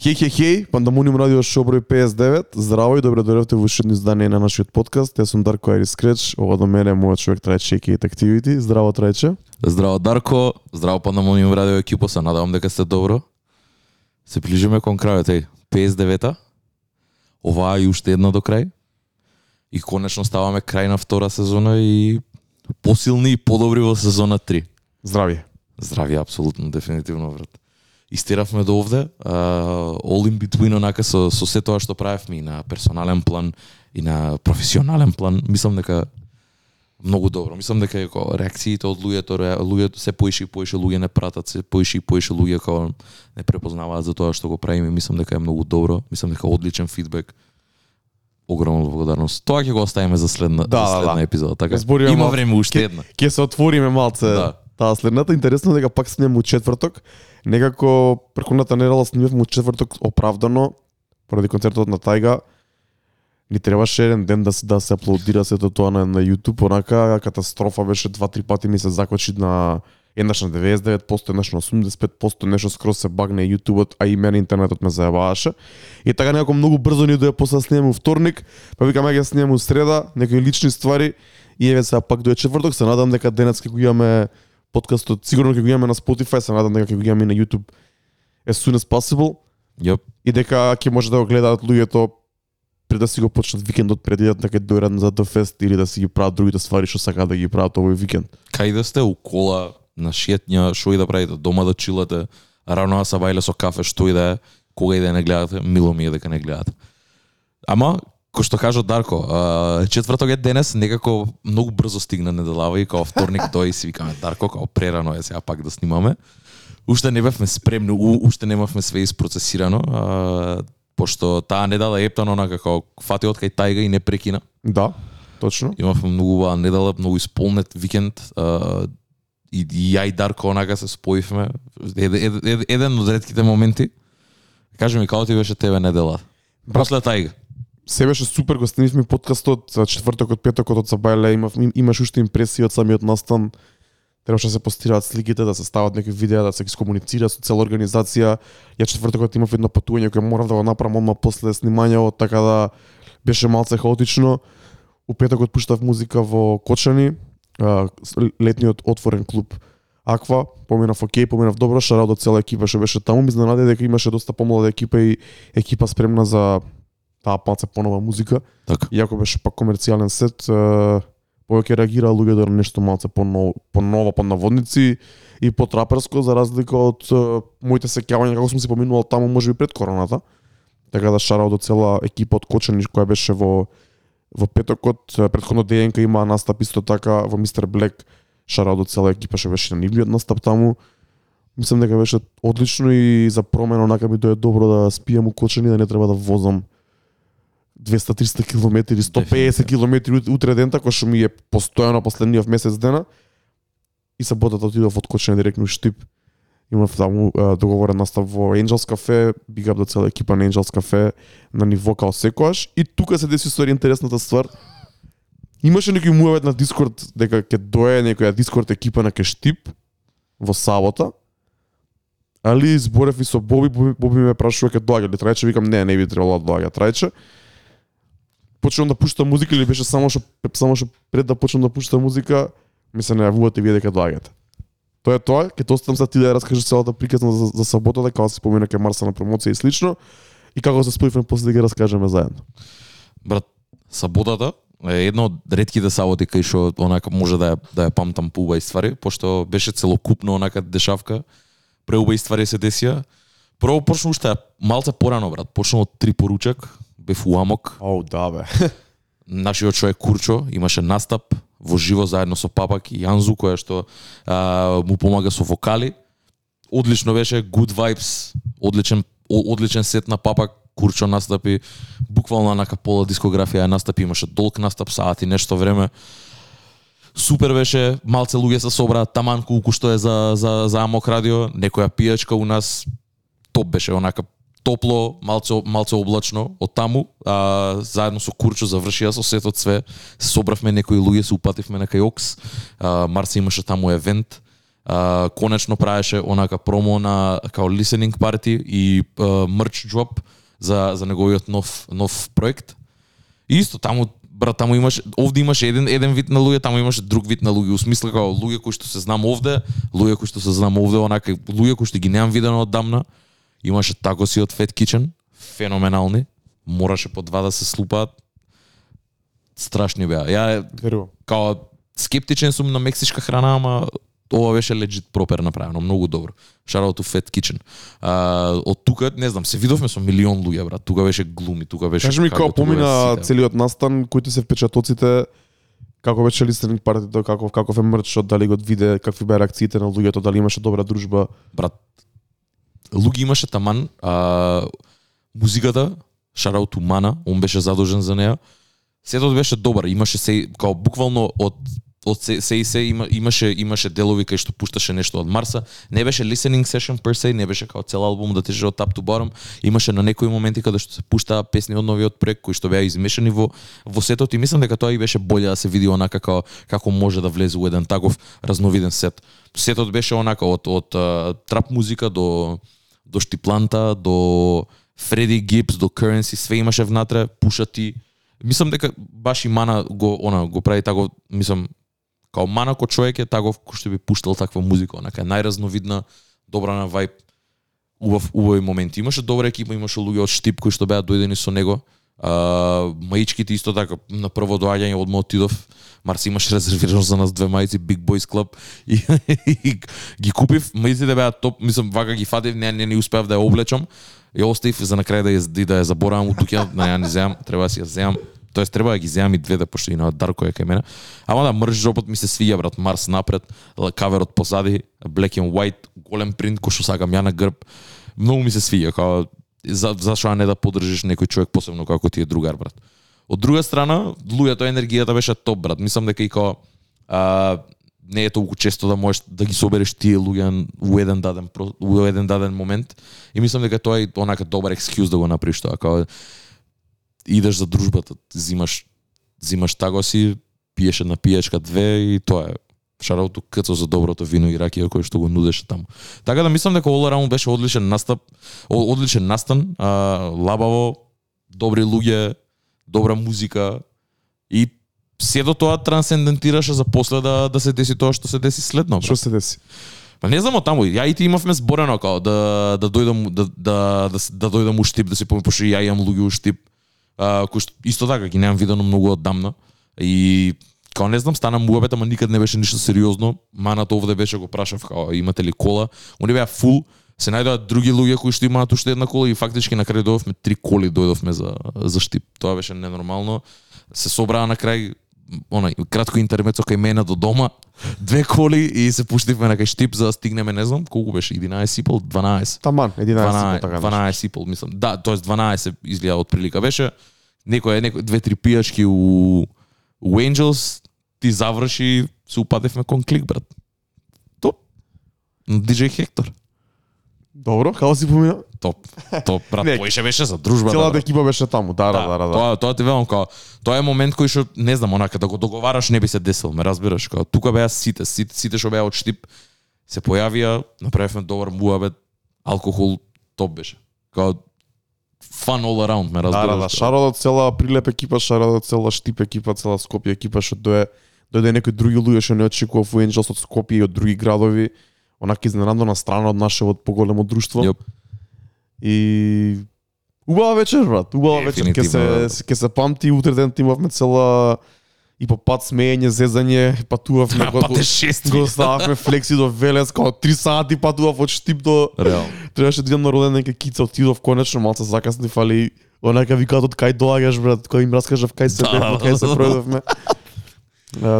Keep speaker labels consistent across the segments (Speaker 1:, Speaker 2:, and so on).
Speaker 1: Хеј, хеј, хеј, Пандамониум радио шоу број 59. Здраво и добро дојдовте во уште едно издание на нашиот подкаст. Јас сум Дарко Айрис Креч, ова до мене е мојот човек Трајче и Activity. Здраво Трајче.
Speaker 2: Здраво Дарко, здраво Пандамониум радио екипо, се надевам дека сте добро. Се приближиме кон крајот, еј, 59-та. Оваа и уште една до крај. И конечно ставаме крај на втора сезона и посилни и подобри во сезона 3.
Speaker 1: Здрави.
Speaker 2: Здрави, апсолутно, дефинитивно, брат. Истеравме до овде, uh, all in between онака со, со се тоа што правевме и на персонален план и на професионален план, мислам дека многу добро. Мислам дека како реакциите од луѓето, луѓето се поише и поише луѓе не пратат, се поише и поише луѓе како не препознаваат за тоа што го правиме. Мислам дека е многу добро, мислам дека одличен фидбек. Огромна благодарност. Тоа ќе го оставиме за следна,
Speaker 1: Да,
Speaker 2: за
Speaker 1: да,
Speaker 2: следна
Speaker 1: да.
Speaker 2: епизода, така?
Speaker 1: Збориме
Speaker 2: Има време уште една.
Speaker 1: Ке се отвориме малце.
Speaker 2: Да.
Speaker 1: Таа следната интересно дека пак снимаме у четврток. Некако прекуната недела снимавме четврток оправдано поради концертот на Тајга. Ни требаше еден ден да се да се аплодира сето тоа на, на YouTube, онака катастрофа беше два-три пати ми се закочи на еднаш на 99%, еднаш на 85%, нешто скроз се багне YouTube-от, а и мене интернетот ме заебаваше. И така некако многу брзо ни дое после да снимаме вторник, па викам ја снимаме среда, некои лични ствари и еве сега пак дојде четврток, се надам дека денес ќе го имаме подкастот, сигурно ќе го имаме на Spotify, се надам дека ќе го имаме на YouTube as soon as possible
Speaker 2: Јоп.
Speaker 1: и дека ќе може да го гледаат луѓето пред да си го почнат викендот преди да ќе дојдат за The Fest или да си ги прават другите ствари што сакаат да ги прават овој викенд.
Speaker 2: Кај да сте у кола, на шетња, што и да правите, дома да чилате, рано да се бајле со кафе, што и да е, кога и да не гледате, мило ми е дека не гледате. Ама, кој што кажа Дарко, а, четврток е денес, некако многу брзо стигна неделава и као вторник тој и си викаме Дарко, као прерано е сега пак да снимаме. Уште не бевме спремни, у- уште немавме све испроцесирано, а, пошто таа недела ептано онака како фати од кај тајга и не прекина.
Speaker 1: Да, точно.
Speaker 2: Имавме многу убава недела, многу исполнет викенд. А, и, и ја и Дарко онака се споивме. Ед, ед, ед, еден од ретките моменти. Кажи ми, како ти беше тебе недела? После тајга.
Speaker 1: Се беше супер, го снимивме подкастот за четвртокот, петокот од Сабајле, имав им- имаш уште импресии од самиот настан. Требаше да се постираат сликите, да се стават некои видеа, да се комуницира, со цела организација. Ја четвртокот имав едно патување кое морав да го направам одма после снимањето, така да беше малце хаотично. У петокот пуштав музика во Кочани, летниот отворен клуб Аква, поминав окей, поминав добро, шарал до цела екипа што беше таму, ми изненади дека имаше доста помлада екипа и екипа спремна за таа малце понова музика.
Speaker 2: Така.
Speaker 1: Иако беше пак комерцијален сет, повеќе реагираа луѓето на нешто малце по-ново, по-ново, по наводници и по-траперско, за разлика од моите сеќавања како сум си поминувал таму можеби пред короната. Така да шарал до цела екипа од Кочани која беше во во петокот, претходно дејенка има настап исто така во Мистер Блек, шарал до цела екипа што беше на нивниот настап таму. Мислам дека беше одлично и за промена онака ми дое добро да спијам у Кочани да не треба да возам 200-300 километри, 150 километри ут- утре ден, така што ми е постојано последниот месец дена. И саботата отидов од Кочани директно Штип. Имав таму договорен настав во Angels Cafe, big up до цела екипа на Angels Cafe на ниво као секојаш. И тука се деси стори интересната ствар. Имаше некој муавет на Дискорд дека ќе дое некоја Дискорд екипа на Кештип во сабота. Али зборев и со Боби, Боби, Боби ме прашува ќе доаѓа ли Трајче, викам не, не би требало да доаѓа Трајче. Почнам да пуштам музика или беше само што само што пред да почнам да пуштам музика, ми се најавувате вие дека доаѓате. Тоа е тоа, ќе те оставам за ти да ја раскажеш целата приказна за, за саботата, како се спомена кај Марса на промоција и слично, и како се споивме после да ги раскажеме заедно.
Speaker 2: Брат, саботата е едно од ретките саботи кај што онака може да ја, да ја памтам по убави ствари, пошто беше целокупно онака дешавка, преубави ствари се десија. Прво почна уште малце порано, брат. Почна од три поручак, бев у Амок.
Speaker 1: Оу, да бе.
Speaker 2: Нашиот човек Курчо имаше настап во живо заедно со Папак и Јанзу, која што а, му помага со вокали. Одлично беше, good vibes, одличен, одличен сет на Папак, Курчо настапи, буквално на пола дискографија ја настапи, имаше долг настап, саат и нешто време. Супер беше, малце луѓе се собраа таман колку што е за, за, за Амок радио, некоја пијачка у нас, топ беше онака топло, малце малце облачно од таму, а, заедно со Курчо завршија со сетот све. Собравме некои луѓе, се упативме на Кајокс, А, Марси имаше таму евент. а, конечно правеше онака промо на као listening party и а, merch drop за за неговиот нов нов проект. И исто таму брат, таму имаш овде имаше еден еден вид на луѓе, таму имаше друг вид на луѓе. Усмисла као луѓе кои што се знам овде, луѓе кои што се знам овде, онака луѓе кои што ги немам видено оддамна. Имаше такоси од Fat Kitchen, феноменални. Мораше по два да се слупаат. Страшни беа. Ја
Speaker 1: Верувам.
Speaker 2: као скептичен сум на мексичка храна, ама ова беше легит пропер направено, многу добро. Out to Fat Kitchen. А, од тука, не знам, се видовме со милион луѓе, брат. Тука беше глуми, тука беше
Speaker 1: Кажи ми
Speaker 2: како
Speaker 1: како помина
Speaker 2: сите.
Speaker 1: целиот настан, кои се впечатоците, како беше листенинг партито, каков каков е мрчот, дали го виде, какви беа реакциите на луѓето, дали имаше добра дружба.
Speaker 2: брат, луѓе имаше таман, а, музиката, Шараут Мана, он беше задолжен за неа. Сето беше добар, имаше се као буквално од од се, се и се има, имаше имаше делови кај што пушташе нешто од Марса. Не беше listening session per se, не беше као цел албум да тече од top to bottom. Имаше на некои моменти каде што се пуштаа песни од новиот проект кои што беа измешани во во сетот и мислам дека тоа и беше боле да се види онака како како може да влезе у еден таков разновиден сет. Сетот беше онака од од а, трап музика до до Штипланта, до Фреди Гипс, до Currency, све имаше внатре, пушати. Мислам дека баш и Мана го она го прави тако, мислам као Мана ко човек е таков кој што би пуштал таква музика, онака е најразновидна, добра на вајб, убав убави моменти. Имаше добра екипа, имаше луѓе од Штип кои што беа дојдени со него. А, маичките исто така на прво доаѓање од отидов Марс имаш резервирано за нас две мајци Big Boys Club и, и ги купив, мајците да беа топ, мислам вака ги фатив, не не, не успеав да ја облечам. Ја оставив за на крај да ја, да ја заборавам у дуќан, на да ја не земам, треба да си ја земам. Тоест треба да ги земам и двете да пошто и на Дарко е кај мене. Ама да мрж жопот ми се свиѓа брат, Марс напред, каверот позади, black and white, голем принт кој што сакам ја на грб. Многу ми се свиѓа, као за, зашо не да подржиш некој човек посебно како ти е другар брат. Од друга страна, луѓето енергијата беше топ брат. Мислам дека и као а, не е толку често да можеш да ги собереш тие луѓе во еден даден во еден даден момент и мислам дека тоа е онака добар екскјуз да го направиш тоа како идеш за дружбата, зимаш зимаш тагоси, пиеш една пијачка две и тоа е шарауту кцо за доброто вино и ракија кој што го нудеше таму. Така да мислам дека Around беше одличен настап, одличен настан, а, лабаво, добри луѓе, добра музика и сето тоа трансцендентираше за после да да се деси тоа што се деси следно.
Speaker 1: Што се деси?
Speaker 2: Па не знам таму, ја и ти имавме зборено као да да дојдам да да да, да дојдам у Штип да се помислам пошто ја имам луѓе у Штип. А, што исто така ги немам видено многу оддамна и као не знам стана муабет, ама никад не беше ништо сериозно. Манато овде беше го прашав као имате ли кола? Они беа фул, се најдоа други луѓе кои што имаат уште една кола и фактички на крај дојдовме три коли дојдовме за за Штип. Тоа беше ненормално. Се собраа на крај онај кратко интермецо кај мене до дома, две коли и се пуштивме на кај Штип за да стигнеме, не знам колку беше, 11 и пол, 12.
Speaker 1: Таман, 11
Speaker 2: 12,
Speaker 1: така.
Speaker 2: 12 и пол, мислам. Да, тоест 12 изгледа од прилика беше. Некој некој две три пијачки у у Angels ти заврши се упадевме кон клик брат. Топ. DJ Хектор.
Speaker 1: Добро, како си помина?
Speaker 2: Топ. Топ брат.
Speaker 1: Не,
Speaker 2: Тој ше беше за дружба.
Speaker 1: Целата
Speaker 2: брат.
Speaker 1: екипа беше таму, да, да, да, да.
Speaker 2: Тоа тоа ти велам као тоа е момент кој што не знам онака да го договараш не би се десил, ме разбираш као тука беа сите, сите, сите што беа од Штип се појавија, направивме добар муабет, алкохол топ беше. Као fun all around, ме
Speaker 1: Да,
Speaker 2: разбираш.
Speaker 1: да, да, шарот од цела Прилеп екипа, од цела Штип екипа, цела Скопје екипа што дое дојде некои други луѓе што не очекував у Angels од Скопје и од други градови, онака изненадно страна од нашето поголемо друштво.
Speaker 2: Јоп.
Speaker 1: И убава вечер, брат, убава вечер. Ке се
Speaker 2: брат.
Speaker 1: ке се памти утре ден имавме цела и по пат смеење, зезање, патувавме
Speaker 2: А, пате шест.
Speaker 1: го стававме флекси до Велес, као 3 сати патував од Штип до
Speaker 2: Реално.
Speaker 1: требаше да идам на роден нека кица, отидов конечно, малце закасни фали. Онака викаат од кај доаѓаш брат, кој им раскажав кај се
Speaker 2: Да,
Speaker 1: бевме,
Speaker 2: да,
Speaker 1: кај се
Speaker 2: да.
Speaker 1: пројдовме.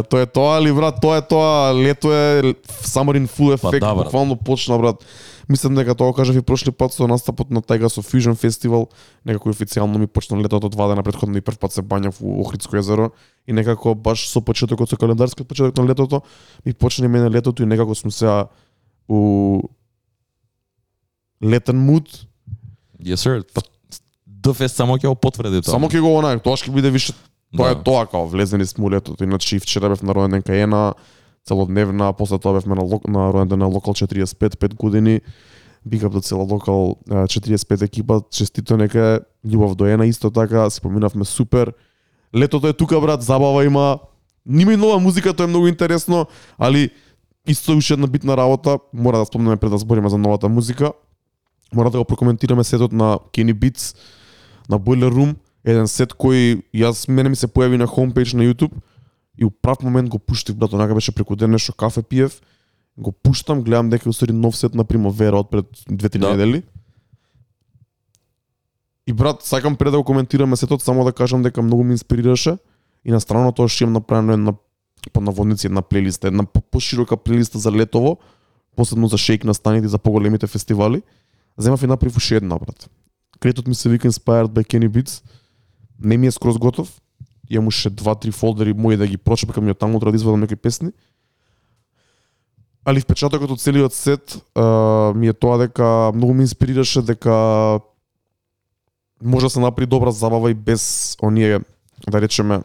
Speaker 1: Тоа е тоа, али брат, тоа е тоа, лето е summer in full
Speaker 2: Па
Speaker 1: ефект,
Speaker 2: да,
Speaker 1: буквално почна брат. Мислам дека тоа кажав и прошли пат со настапот на Тайга со Fusion Festival, некако официјално ми почна летото два дена претходно и прв пат се бањав у Охридско езеро и некако баш со почетокот со календарскиот почеток на летото ми почна мене летото и некако сум сега у летен муд,
Speaker 2: Yes sir. Па ДФС само ќе го потврди тоа.
Speaker 1: Само ќе го онај, тоа ќе биде више Тоа
Speaker 2: Да.
Speaker 1: е тоа као влезени сме у летото. Иначе и вчера бев на роден ден кај Ена, целодневна, после тоа бевме на, лок- на роден на Локал 45, 5 години, Big до цела Локал 45 екипа, честито нека е, љубов до ена, исто така, се поминавме супер. Летото е тука, брат, забава има, Нима и нова музика, тоа е многу интересно, али исто уште една битна работа, мора да спомнеме пред да збориме за новата музика. Мора да го прокоментираме сетот на Kenny Beats, на Boiler Room, еден сет кој јас мене ми се појави на хомпејдж на YouTube и у прав момент го пуштив, брат, онака беше преку ден нешто кафе пиев, го пуштам, гледам дека е усвари нов сет на Примавера од пред две-три
Speaker 2: Да.
Speaker 1: недели. И брат, сакам пред да го коментираме сетот, само да кажам дека многу ме инспирираше и на страна на тоа што имам направено една по наводници една плейлиста, една по- поширока плейлиста за летово, посебно за шейк на станите за поголемите фестивали. Земав и направив уште една, брат. Кретот ми се вика Inspired by Kenny Beats. Не ми е скроз готов. Имам уште два-три фолдери мои да ги прочепкам и од таму да извадам некои песни. Али впечатокот од целиот сет а, ми е тоа дека многу ме инспирираше дека може да се направи добра забава и без оние да речеме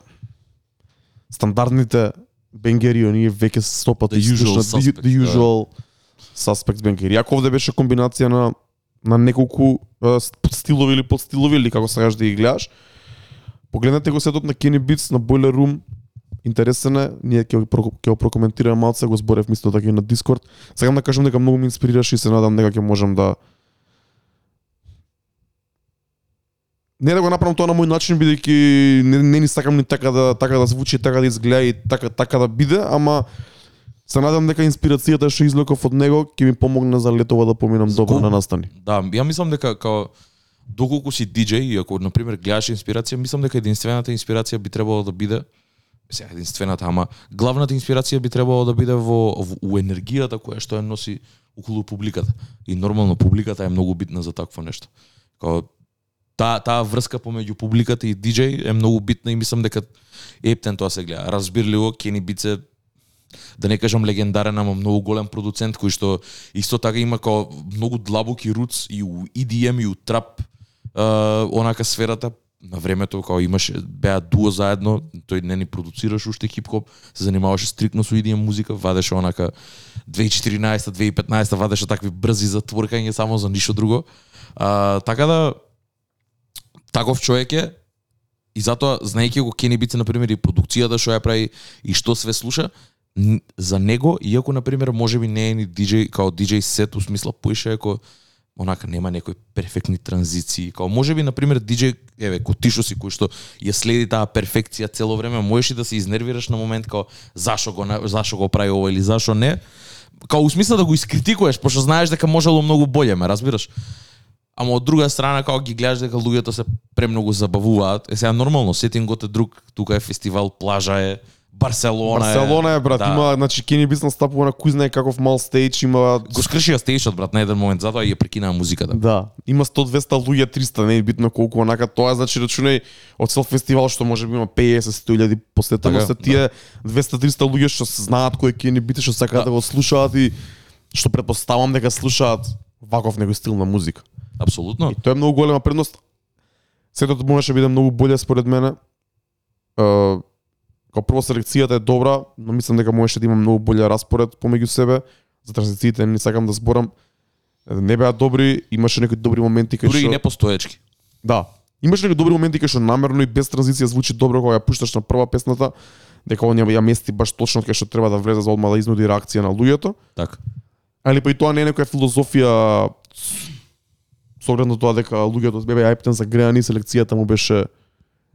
Speaker 1: стандардните бенгери, оние веќе се стопат
Speaker 2: The usual
Speaker 1: the,
Speaker 2: suspects,
Speaker 1: the usual suspects бенгери. Јако овде беше комбинација на на неколку ст- стилови или подстилови или како сакаш да ги гледаш. Погледнете го сетот на Kenny Beats на Boiler Room. Интересен е, ние ќе ќе го прокоментираме малце, го зборев мисло така и на Discord. Сакам да кажам дека многу ме инспирираше и се надам дека ќе можам да не да го направам тоа на мој начин бидејќи не, не ни сакам ни така да така да звучи, така да изгледа и така така да биде, ама се надам дека инспирацијата што извлеков од него ќе ми помогне за летово да поминам добро на настани.
Speaker 2: Да, ја мислам дека као доколку си диџеј и ако на пример гледаш инспирација, мислам дека единствената инспирација би требало да биде сега единствената, ама главната инспирација би требало да биде во, во у енергијата која што ја носи околу публиката. И нормално публиката е многу битна за такво нешто. Као таа таа врска помеѓу публиката и диџеј е многу битна и мислам дека ептен тоа се гледа. Разбирливо Кени Бице да не кажам легендарен, ама многу голем продуцент кој што исто така има како многу длабоки руц и у EDM и у трап е, онака сферата на времето као имаше беа дуо заедно, тој не ни продуцираше уште хип-хоп, се занимаваше стрикно со идеја музика, вадеше онака 2014 2015 вадеше такви брзи затворкање само за ништо друго. А, така да таков човек е и затоа знаејќи го Кени Бице на пример и продукцијата што ја прави и што све слуша, за него иако на пример можеби не е ни диџеј као диџеј сет у смисла поише ако онака нема некои перфектни транзиции. Као можеби на пример диџеј еве кој си кој што ја следи таа перфекција цело време, можеш и да се изнервираш на момент као зашо го зашо го прави ова или зашо не. Као у смисла да го искритикуваш, пошто знаеш дека можело многу боле, ме разбираш? Ама од друга страна као ги гледаш дека луѓето се премногу забавуваат. Е сега нормално, сетингот е друг, тука е фестивал, плажа е, Барселона,
Speaker 1: Барселона е брат,
Speaker 2: да.
Speaker 1: има значи Кени Бис настапува на кој знае каков мал стејдж, има
Speaker 2: Го скршија стејшот брат на еден момент, затоа ја прекинаа музиката.
Speaker 1: Да, има 100-200 луѓе, 300, не е битно колку онака тоа значи рачунај од цел фестивал што може би има 50-100 посетителност,
Speaker 2: Така,
Speaker 1: тие 200-300 луѓе што се знаат кој ќе ни бите, што сакаат да.
Speaker 2: Да.
Speaker 1: го слушаат и што претпоставам дека слушаат ваков некој стил на музика.
Speaker 2: Апсолутно.
Speaker 1: И тоа е многу голема предност. Сетот можеше биде многу боле според мене. Е, Као прво селекцијата е добра, но мислам дека можеше да има многу боле распоред помеѓу себе. За транзициите не сакам да зборам. Не беа добри, имаше некои добри моменти кај
Speaker 2: Дури и
Speaker 1: што
Speaker 2: непостоечки.
Speaker 1: Да. Имаше некои добри моменти кај што намерно и без транзиција звучи добро кога ја пушташ на прва песната, дека он ја, ја мести баш точно кај што треба да влезе за одма да изнуди реакција на луѓето.
Speaker 2: Така.
Speaker 1: Али па и тоа не е некоја филозофија со оглед на тоа дека луѓето бебе ајптен за греани, селекцијата му беше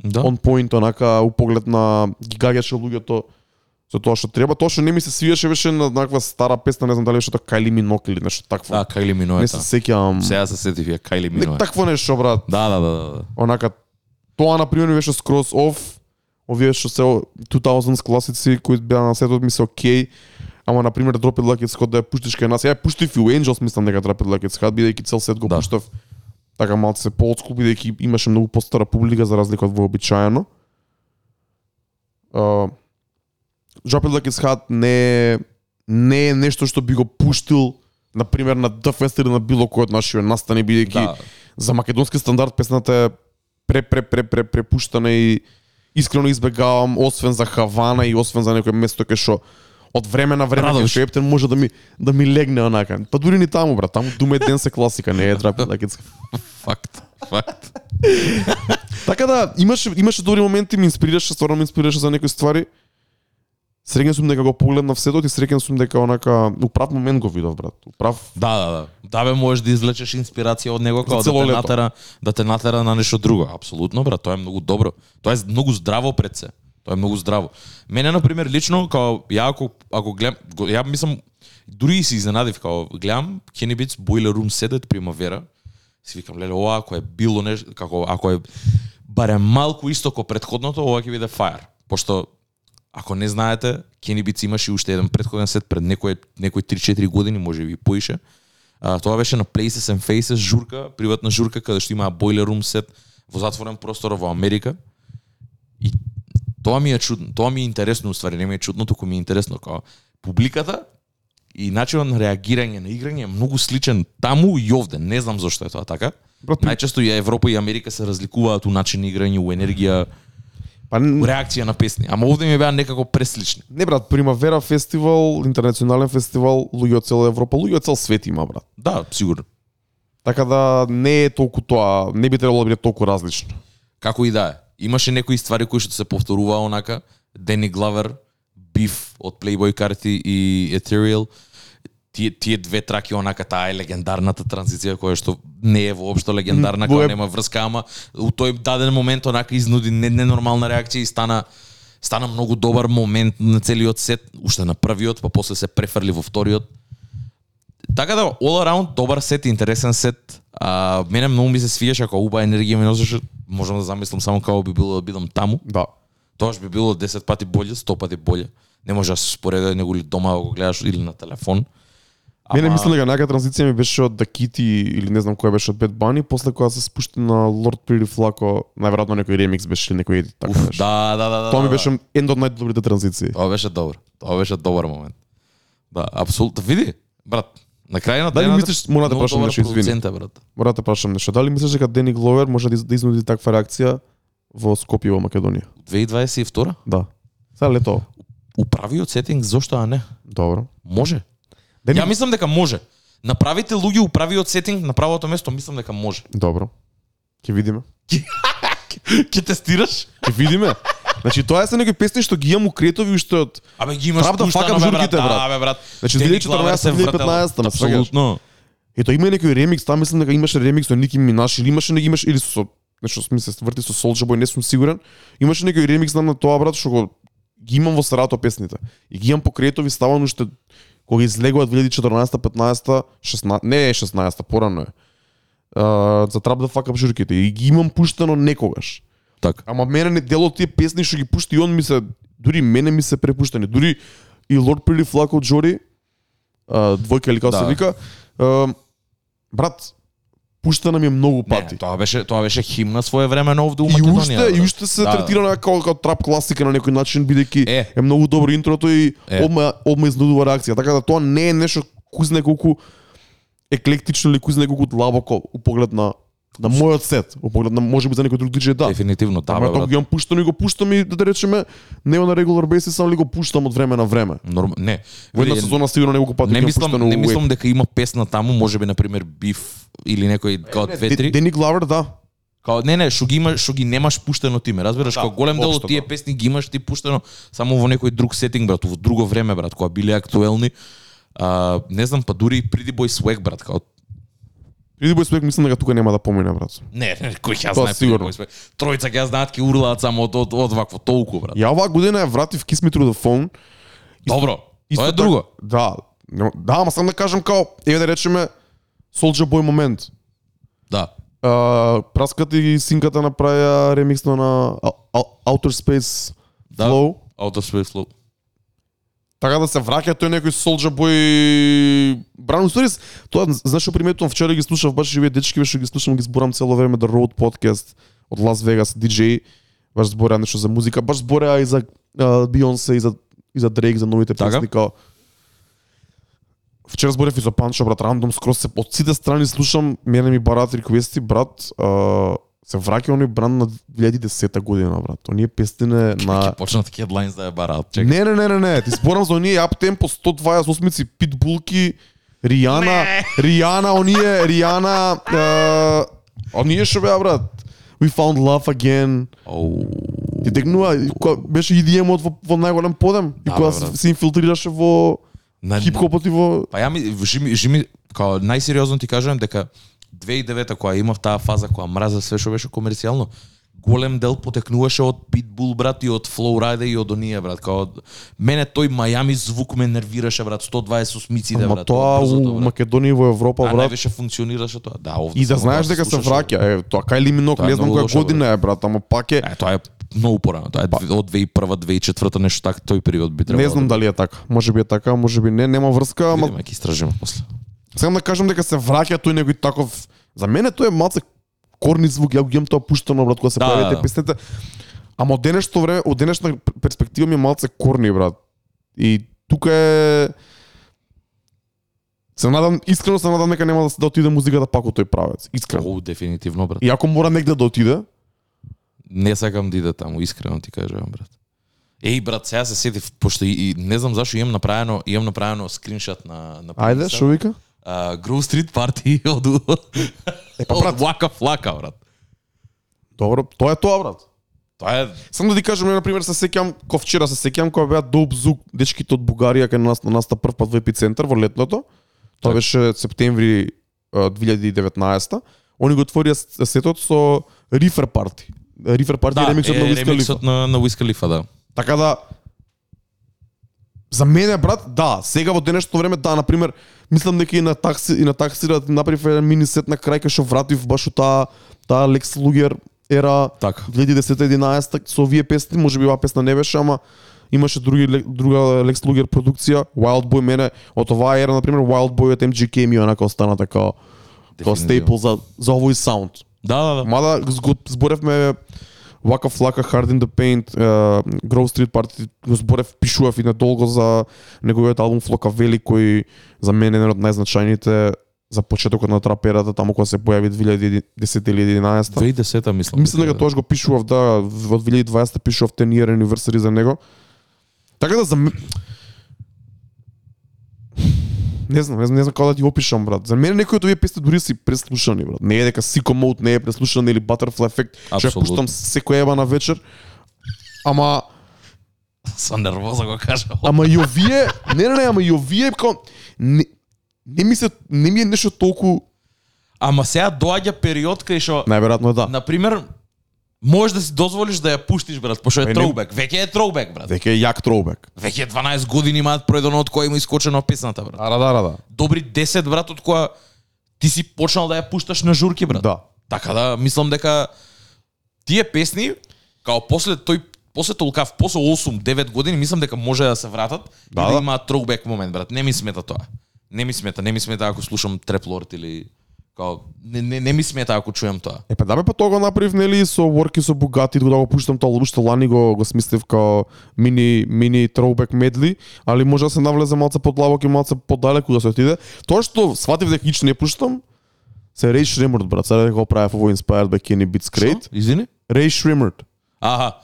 Speaker 2: Да.
Speaker 1: on point, онака у поглед на ги гаѓаше луѓето за тоа што треба. Тоа што не ми се свиеше беше на някаква стара песна, не знам дали беше тоа Кайли Минок или нешто такво.
Speaker 2: Да, Кайли Миноета.
Speaker 1: не се сеќавам.
Speaker 2: Сега се сетив ја Кайли
Speaker 1: Не,
Speaker 2: Миноета.
Speaker 1: такво нешто брат.
Speaker 2: Да, да, да, да, да.
Speaker 1: Онака тоа на пример беше скроз оф. Овие што се 2000s класици кои беа на сетот ми се окей. Ама на пример Drop It Like It's Hot да ја пуштиш кај нас. Ја ја пуштив и у Angels мислам дека Drop It Like It's Hot бидејќи цел сет го
Speaker 2: Да.
Speaker 1: пуштав така малце по олдскул бидејќи имаше многу постара публика за разлика од вообичаено. Uh, Like It's Hot не не е нешто што би го пуштил на пример на Fest или на било кој од нашите настани бидејќи
Speaker 2: Да.
Speaker 1: за македонски стандард песната е пре пре пре пре препуштана и искрено избегавам освен за Хавана и освен за некое место кај што од време на време
Speaker 2: Радош.
Speaker 1: Радош. Ептен може да ми да ми легне онака. Па дури ни таму брат, таму думе ден се класика, не е like it's...
Speaker 2: Факт. Факт.
Speaker 1: Така да имаше имаше добри моменти, ме инспирираше, стварно ме инспирираше за некои ствари. Среќен сум дека го погледнав сето и среќен сум дека онака управ момент го видов брат. Управ
Speaker 2: Да, да, да. Да бе можеш да извлечеш инспирација од него како да те натера да те натера на нешто друго. Апсолутно, брат, тоа е многу добро. Тоа е многу здраво пред се. Тоа е многу здраво. Мене на пример лично као ја ако ако гледам ја мислам дури и се изненадив као гледам Kenny Beats Boiler Room 7 примавера. Си викам леле ова ако е било нешто како ако е барем малку исто ко претходното, ова ќе биде fire. Пошто ако не знаете, Kenny Beats имаше уште еден претходен сет пред некој некој 3-4 години, може би поише. А, тоа беше на Places and Faces журка, приватна журка каде што имаа Boiler Room сет во затворен простор во Америка. И тоа ми е чудно, тоа ми е интересно, уствари не ми е чудно, туку ми е интересно како публиката и начинот на реагирање на играње е многу сличен таму и овде. Не знам зошто е тоа така.
Speaker 1: Брат,
Speaker 2: Најчесто и Европа и Америка се разликуваат у начин на играње, у енергија,
Speaker 1: па
Speaker 2: у реакција на песни. Ама овде ми беа некако преслични.
Speaker 1: не брат, Примавера фестивал, интернационален фестивал, луѓе од цела Европа, луѓе од цел свет има брат.
Speaker 2: Да, сигурно.
Speaker 1: Така да не е толку тоа, не би требало да биде толку различно.
Speaker 2: Како и да е. Имаше некои ствари кои што се повторуваа онака. Дени Главер, Биф од Playboy Carti и Ethereal. Тие, тие две траки онака таа е легендарната транзиција која што не е воопшто легендарна, која нема врска, ама у тој даден момент онака изнуди не- ненормална реакција и стана стана многу добар момент на целиот сет, уште на првиот, па после се префрли во вториот. Така да, all around, добар сет, интересен сет. А, мене многу ми се свиеше како уба енергија ми носеше. Можам да замислам само како би било да бидам таму.
Speaker 1: Да.
Speaker 2: Тоа би било 10 пати боле, 100 пати боле. Не може да се спореди него ли дома да го гледаш или на телефон.
Speaker 1: Мене мислам дека најака транзиција ми беше од Дакити или не знам која беше од Bad Bunny, после кога се спушти на Lord Pretty Flaco, најверојатно некој ремикс беше или некој едит така
Speaker 2: Уф,
Speaker 1: беше.
Speaker 2: да, да, да, да.
Speaker 1: Тоа ми
Speaker 2: да,
Speaker 1: беше еден од најдобрите транзиции.
Speaker 2: Тоа беше добро. Тоа беше добар момент. Да, апсолутно. Види, брат, на крај на
Speaker 1: Дали
Speaker 2: денот
Speaker 1: мислиш- мора да прашам нешто, извини.
Speaker 2: брат.
Speaker 1: Мора да прашам нешто. Дали мислиш дека Дени Гловер може да да изнуди таква реакција во Скопје во Македонија?
Speaker 2: 2022
Speaker 1: Да. Сега лето.
Speaker 2: управиот сетинг зошто а не?
Speaker 1: Добро.
Speaker 2: Може.
Speaker 1: Дени...
Speaker 2: Ја мислам дека може. Направите луѓе управиот сетинг на правото место, мислам дека може.
Speaker 1: Добро. Ќе видиме.
Speaker 2: Ќе тестираш?
Speaker 1: Ќе видиме. Значи тоа е се некои песни што ги имам у кретови уште од
Speaker 2: Абе ги имаш
Speaker 1: Правда, факам журките, брат.
Speaker 2: Да, бе, брат.
Speaker 1: Значи,
Speaker 2: Дени
Speaker 1: 2014,
Speaker 2: Главер се вртел.
Speaker 1: 2015, ме сваќаш?
Speaker 2: Апсолутно.
Speaker 1: Ето има некој ремикс, таа мислам дека имаше ремикс на Ники Минаш или имаше не имаше или со нешто ми се врти со Soulja Boy, не сум сигурен. Имаше некој ремикс на тоа брат што го ги имам во сарато песните. И ги имам по креатови ставано уште кога излегуваат 2014, 15, 16, не е 16, порано е. Uh, за Trap the Fuck Up журките и ги имам пуштено некогаш.
Speaker 2: Така.
Speaker 1: Ама мене не дел од тие песни што ги пушти и он ми се дури мене ми се препуштани. Дури и Lord Pretty Flaco Джори, а, двојка или како
Speaker 2: Да.
Speaker 1: се вика, а, брат, пуштана ми е многу пати.
Speaker 2: Не, тоа беше тоа беше химна своевремено овде у
Speaker 1: и
Speaker 2: Македонија.
Speaker 1: уште
Speaker 2: брат.
Speaker 1: и уште се
Speaker 2: Да.
Speaker 1: третира на како како трап класика на некој начин бидејќи
Speaker 2: Е.
Speaker 1: е многу добро интрото и
Speaker 2: Е.
Speaker 1: одма одма изнудува реакција. Така да тоа не е нешто кузне колку еклектично или кузне колку длабоко у поглед на на мојот сет, у поглед на можеби за некој друг диџеј да.
Speaker 2: Дефинитивно, да,
Speaker 1: Ама
Speaker 2: бе,
Speaker 1: тоа ги пуштано и го пуштам и да речеме не на regular basis, само ли го пуштам од време на време.
Speaker 2: Норм... Не.
Speaker 1: Во една сезона сигурно неколку пати
Speaker 2: не мислам, не мислам дека има песна таму, можеби на пример Биф или некој као две три.
Speaker 1: Дени Главер, да.
Speaker 2: Као не не, што ги имаш, што ги немаш пуштено ти ме, разбираш?
Speaker 1: Да,
Speaker 2: Као голем дел од тие
Speaker 1: да.
Speaker 2: песни ги имаш ти пуштено само во некој друг сетинг, брат, во друго време, брат, кога биле актуелни. А, не знам, па дури и Pretty Boy Swag, брат, као
Speaker 1: Иди бој спек мислам дека тука нема да помине брат.
Speaker 2: Не, не, кој ќе
Speaker 1: Тоа
Speaker 2: знае
Speaker 1: сигурно.
Speaker 2: Swag. Тројца ќе знаат ќе урлаат само од од, од вакво толку, брат.
Speaker 1: Ја оваа година ја вратив Kiss Me Through the Phone.
Speaker 2: Добро.
Speaker 1: Исто
Speaker 2: Тоа е
Speaker 1: така-
Speaker 2: друго.
Speaker 1: Да. нема- Да, ама сам да кажам као еве да речеме Soulja Boy момент.
Speaker 2: Да.
Speaker 1: А, праската и синката направија ремиксно на Ou- Outer Space
Speaker 2: Да.
Speaker 1: Flow.
Speaker 2: Outer Space Flow.
Speaker 1: Така да се враќа тој некој Soulja Boy Brown Stories. Тоа знаеш што приметувам вчера ги слушав баш овие дечки што ги слушам ги зборам цело време The Road Podcast од Лас Вегас DJ баш збореа нешто за музика, баш збореа и за Бионсе и за и за Дрейк за новите
Speaker 2: Така.
Speaker 1: песни као Вчера зборев и за Панчо брат рандом скроз се од сите страни слушам мене ми бараат реквести брат а, се враќа оној бранд на 2010 година, брат. Оние песнине
Speaker 2: Ќе
Speaker 1: на
Speaker 2: почнат headlines да ја бараат. Чекај.
Speaker 1: Не, не, не, не, не, ти зборам за оние ап темпо 128 питбулки, Ријана, Ријана, оние Ријана, е, оние што беа брат. We found love again.
Speaker 2: Оу.
Speaker 1: Ти текнува, и кога беше EDM-от во, во најголем подем и
Speaker 2: Да,
Speaker 1: кога
Speaker 2: бе,
Speaker 1: се,
Speaker 2: брат.
Speaker 1: се инфилтрираше во хип-хопот и во
Speaker 2: Па ја ми жими, жими као најсериозно ти кажувам дека 2009 кога имав таа фаза кога мраза све што беше комерцијално, голем дел потекнуваше од Pitbull брат и од Flowride и од оние брат, као мене тој Мајами звук ме нервираше брат, 128-миците
Speaker 1: Ама
Speaker 2: брат.
Speaker 1: тоа
Speaker 2: брзото,
Speaker 1: у
Speaker 2: брат.
Speaker 1: Македонија во Европа,
Speaker 2: А
Speaker 1: брат.
Speaker 2: највише функционираше тоа. Да, овде
Speaker 1: И да знаеш дека се враќа. Е, тоа Кајли Минок,
Speaker 2: Тоа е
Speaker 1: не знам која година е, брат, ама пак е
Speaker 2: Е, тоа е многу порано. Тоа е од 2001 2004 нешто така тој период би требало.
Speaker 1: Не знам дали е така. Може би е така, може би не, нема врска, ама
Speaker 2: ќе истражиме после.
Speaker 1: Сакам да кажам дека се враќа тој некој таков За мене тој е малце корни звук, ја го имам тоа пуштано брат кога се
Speaker 2: Да,
Speaker 1: појавите
Speaker 2: да, да.
Speaker 1: песните. Ама од денешто време, од денешна перспектива ми е малце корни брат. И тука е Се надам, искрено се надам дека нема да, се- да отиде музиката пак од тој правец. Искрено.
Speaker 2: Оу, дефинитивно брат.
Speaker 1: И ако мора негде да отиде,
Speaker 2: Не сакам да иде таму, искрено ти кажувам, брат. Еј, брат, сега се сетив, пошто и, и не знам зашо имам направено, имам направено скриншот на на
Speaker 1: ајде, што вика?
Speaker 2: Grove Street Party од
Speaker 1: Е, па, брат.
Speaker 2: Вака Флака, брат.
Speaker 1: Добро, тоа е тоа брат.
Speaker 2: Тоа е
Speaker 1: Само да ти кажам, на пример, се сеќам, ко вчера се сеќам кога беа Доп Зук, дечките од Бугарија кај нас на нас на прв пат во епицентар во летното. Тоа
Speaker 2: Так.
Speaker 1: беше септември а, 2019 Они го отворија сетот со Рифер Парти. Рифер Парти е ремиксот на Wiz Khalifa.
Speaker 2: ремиксот на на Wiz Khalifa, да.
Speaker 1: Така да За мене брат, да, сега во денешното време да, на пример, мислам дека и на такси и на такси да направив еден мини сет на крај кај што вратив баш у таа таа Лекс Лугер ера
Speaker 2: Така.
Speaker 1: 2010-11 со овие песни, може би оваа песна не беше, ама имаше други друга Лекс Лугер продукција, Wild Boy мене од оваа ера на пример Wild Boy од MGK ми онака остана така како
Speaker 2: Дефинитивно.
Speaker 1: стейпл за за овој саунд.
Speaker 2: Да, да, да.
Speaker 1: Мада зборевме Waka Flocka, Hard in the Paint, uh, Grove Street Party, го зборев, пишував и недолго за неговиот албум Флока Вели, кој за мене е еден од најзначајните за почетокот на траперата, таму кога се појави 2010 или 11
Speaker 2: 2010 мислам.
Speaker 1: Мислам дека тогаш го пишував, да, во 2020 пишував 10 year anniversary за него. Така да за Не знам, не знам, не знам како да ти опишам, брат. За мене некои од овие песни дури си преслушани, брат. Не е дека Sicko Mode не е преслушан или Butterfly Effect, што ја пуштам секој еба на вечер. Ама
Speaker 2: Со нервоза го кажа.
Speaker 1: ама и овие, не не не, ама и овие како не, не ми се не ми е нешто толку
Speaker 2: Ама сега доаѓа период кај што
Speaker 1: најверојатно да.
Speaker 2: на пример можеш да си дозволиш да ја пуштиш брат, пошто е троубек. Веќе е троубек брат.
Speaker 1: Дека е јак троубек.
Speaker 2: Веќе 12 години имаат пројдено од кој има искочено песната брат.
Speaker 1: Ара да, да.
Speaker 2: Добри 10 брат од која ти си почнал да ја пушташ на журки брат.
Speaker 1: Да.
Speaker 2: Така да мислам дека тие песни као после тој после толкав после 8-9 години мислам дека може да се вратат
Speaker 1: Да,
Speaker 2: и да
Speaker 1: да.
Speaker 2: имаат throwback момент брат. Не ми смета тоа. Не ми смета, не ми смета ако слушам Lord или као не, не, не ми смета ако чуем тоа.
Speaker 1: Е па да бе па тоа го направив нели со Work и со Bugatti да го пуштам тоа уште лани го го смислив као мини мини throwback медли, али може да се навлезе малце подлабоко и малце подалеку да се отиде. Тоа што сватив дека ич не пуштам се Ray Shrimmered брат, сега дека го правев ово inspired by Kenny Beats Great.
Speaker 2: Што? Извини?
Speaker 1: Ray Shrimmered.
Speaker 2: Аха.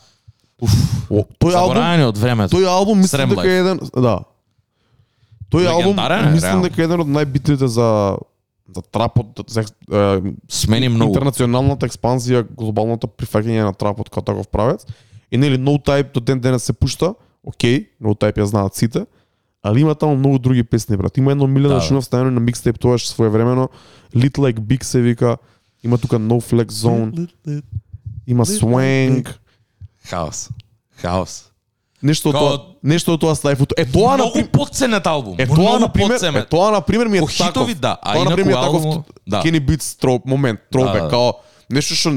Speaker 1: О, тој албум,
Speaker 2: од времето.
Speaker 1: тој албум мислам дека е еден, да. Тој албум мислам дека е еден од најбитните за за трапот, за е,
Speaker 2: Смени многу.
Speaker 1: интернационалната експанзија, глобалното прифаќање на трапот како таков правец. И нели No Type до ден денес се пушта, окей, No Type ја знаат сите, али има таму многу други песни, брат. Има едно милено
Speaker 2: Да,
Speaker 1: да,
Speaker 2: да.
Speaker 1: што има вставено на микстейп тоаш своевремено, Little Like Big се вика, има тука No Flex Zone, има Swang,
Speaker 2: Хаос. Хаос.
Speaker 1: Нешто
Speaker 2: Као-
Speaker 1: тоа, нешто тоа слайфото. Е тоа на
Speaker 2: Многу подценет албум.
Speaker 1: Е тоа на пример, е тоа на пример ми е таков.
Speaker 2: хитови, да, а инаку
Speaker 1: пример е таков
Speaker 2: да.
Speaker 1: Kenny Beats троп момент, тробек
Speaker 2: Да, да.
Speaker 1: као нешто што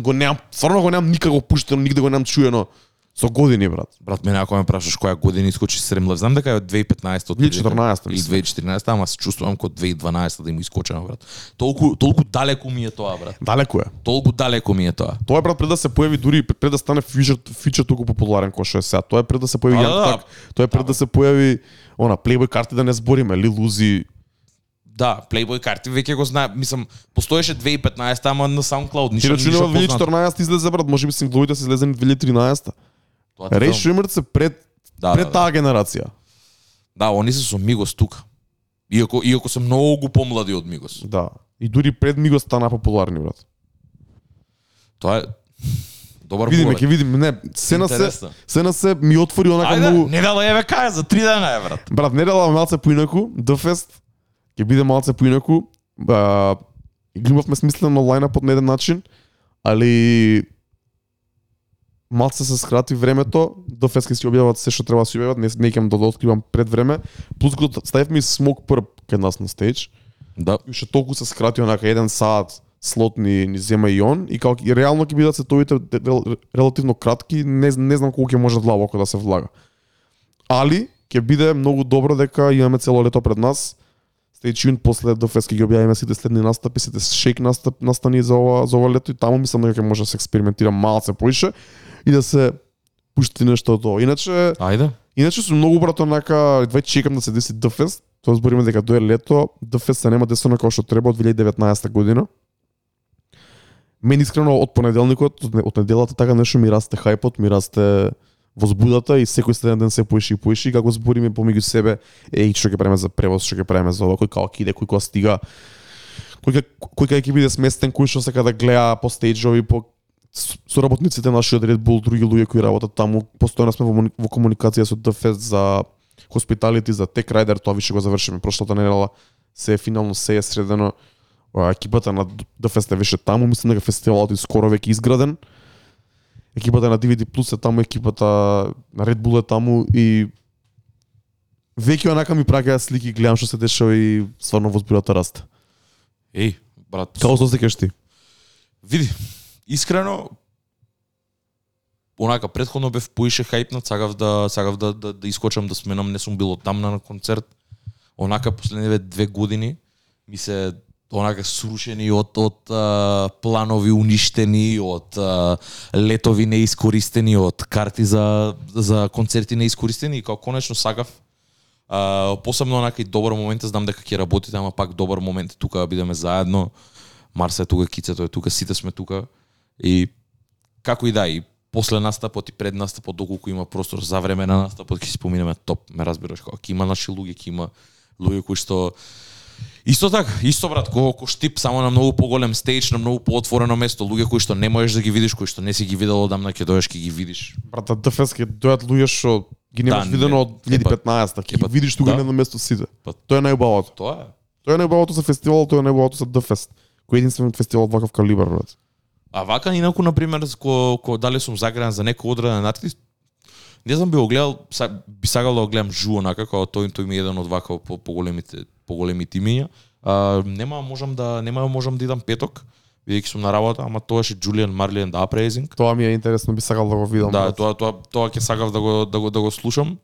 Speaker 1: го немам, стварно го немам никако пуштено, нигде го немам чуено со години брат.
Speaker 2: Брат, мене ако ме прашаш која година искочи Сремлев, знам дека е од 2015 од
Speaker 1: 2014
Speaker 2: или
Speaker 1: мислам.
Speaker 2: 2014, ама се чувствувам како 2012 да им искочено, брат. Толку толку далеку ми е тоа, брат.
Speaker 1: Далеко е.
Speaker 2: Толку далеку ми е тоа.
Speaker 1: Тоа е брат пред да се појави дури пред да стане фичер фичер толку популарен кој што е сега. Тоа е пред да се појави
Speaker 2: А,
Speaker 1: Young
Speaker 2: да, да.
Speaker 1: Thug. Тоа е пред да се појави она Playboy карти да не збориме, Lil Uzi,
Speaker 2: Да, Playboy карти веќе го знае, мислам, постоеше 2015 ама на SoundCloud
Speaker 1: Ти
Speaker 2: ништо
Speaker 1: рачунува
Speaker 2: ништо познато.
Speaker 1: 2014 излезе брат, може би сингловите се излезени 2013. Рей
Speaker 2: велам.
Speaker 1: Шример се пред
Speaker 2: Да,
Speaker 1: пред
Speaker 2: да, да.
Speaker 1: таа генерација.
Speaker 2: Да, они се со Мигос тука. Иако иако се многу помлади од Мигос.
Speaker 1: Да. И дури пред Миго стана популарни брат.
Speaker 2: Тоа е добар
Speaker 1: Видиме, ќе видиме, не, се на се, се на се ми отвори онака
Speaker 2: Ајде,
Speaker 1: многу
Speaker 2: не дала еве кај за 3 дена е брат.
Speaker 1: Брат, недела малце поинаку, Дфест ќе биде малце поинаку. А, глумавме смислено лајнапот на еден начин, али малце се скрати времето, Дфест ќе си објават се што треба да си објават, не, не ќе да го откривам пред време. Плюс го ставивме и смок прв кај нас на стејдж.
Speaker 2: Да.
Speaker 1: И уште толку се скрати онака еден сат слот ни, ни зема и он и како и реално ќе бидат сетовите рел- релативно кратки, не, не знам колку ќе може длабоко да се влага. Али ќе биде многу добро дека имаме цело лето пред нас. Stay tuned после до фест ќе ги објавиме сите следни настапи, сите шейк настап настани за ова за ова лето и таму мислам дека ќе може да се експериментира малце поише и да се пушти нешто од тоа. Иначе
Speaker 2: Ајде.
Speaker 1: Иначе сум многу брат онака, веќе чекам да се деси Дфест. Тоа збориме дека дое лето, Дфест се нема десено како што треба од 2019 година. Мене искрено од понеделникот, од не- од неделата така нешто ми расте хајпот, ми расте возбудата и секој следен ден се поише и поише и како збориме помеѓу себе, еј што ќе правиме за превоз, што ќе правиме за ова, кој како иде, кој кога стига, кој кој кај ќе биде сместен, кој што сака да гледа по стејџови, по соработниците наши од Red Bull, други луѓе кои работат таму, постојано сме во, во комуникација со DFest за hospitality, за Tech Rider, тоа више го завршиме прошлата недела, се е финално се е средено. Екипата на DFest е више таму, мислам дека фестивалот и скоро веќе изграден. Екипата на DVD Plus е таму, екипата на Red Bull е таму и веќе онака ми праќаат слики, гледам што се дешава и стварно возбудата расте.
Speaker 2: Еј, брат.
Speaker 1: Како се осеќаш ти?
Speaker 2: Види, искрено онака претходно бев поише хајпнат, сагав да сагав да, да, да искочам да сменам, не сум бил тамна на концерт. Онака последниве две години ми се онака срушени од од а, планови уништени, од а, летови неискористени, од карти за за концерти неискористени и како конечно сагав А, посебно онака и добар момент, знам дека ќе работите, ама пак добар момент тука да бидеме заедно. Марса е тука, Кицето е тука, сите сме тука. И како и да, и после настапот и пред настапот, доколку има простор за време на настапот, ќе си поминеме топ, ме разбираш, ќе има наши луѓе, ќе има луѓе кои што Исто така, исто брат, ко, ко штип само на многу поголем стејдж, на многу поотворено место, луѓе кои што не можеш да ги видиш, кои што не си ги видел одамна, ќе доеш ќе ги видиш.
Speaker 1: Брата, ДФС ќе дојат луѓе што ги немаш
Speaker 2: Да,
Speaker 1: видено
Speaker 2: не.
Speaker 1: од 2015 ќе
Speaker 2: Епа,
Speaker 1: ги видиш тука
Speaker 2: да.
Speaker 1: на едно место сите.
Speaker 2: Па-
Speaker 1: Тоа е најубавото.
Speaker 2: Тоа е.
Speaker 1: Тоа е најубавото за фестивал, тоа е најубавото за ДФест. Кој е единствениот фестивал од ваков калибар, брат.
Speaker 2: А вака инаку на пример ко, ко дали сум загран за некој одреден натпис не знам би го гледал, са, би сакал да го гледам жу онака како тој тој ми е еден од вака по поголемите поголемите имиња. А, нема можам да нема можам да идам петок бидејќи сум на работа, ама тоа е Джулиан Марлиен да Апрейзинг.
Speaker 1: Тоа ми е интересно, би сакал да го видам.
Speaker 2: Да,
Speaker 1: брат.
Speaker 2: тоа тоа тоа ќе сакав да го да го да го слушам.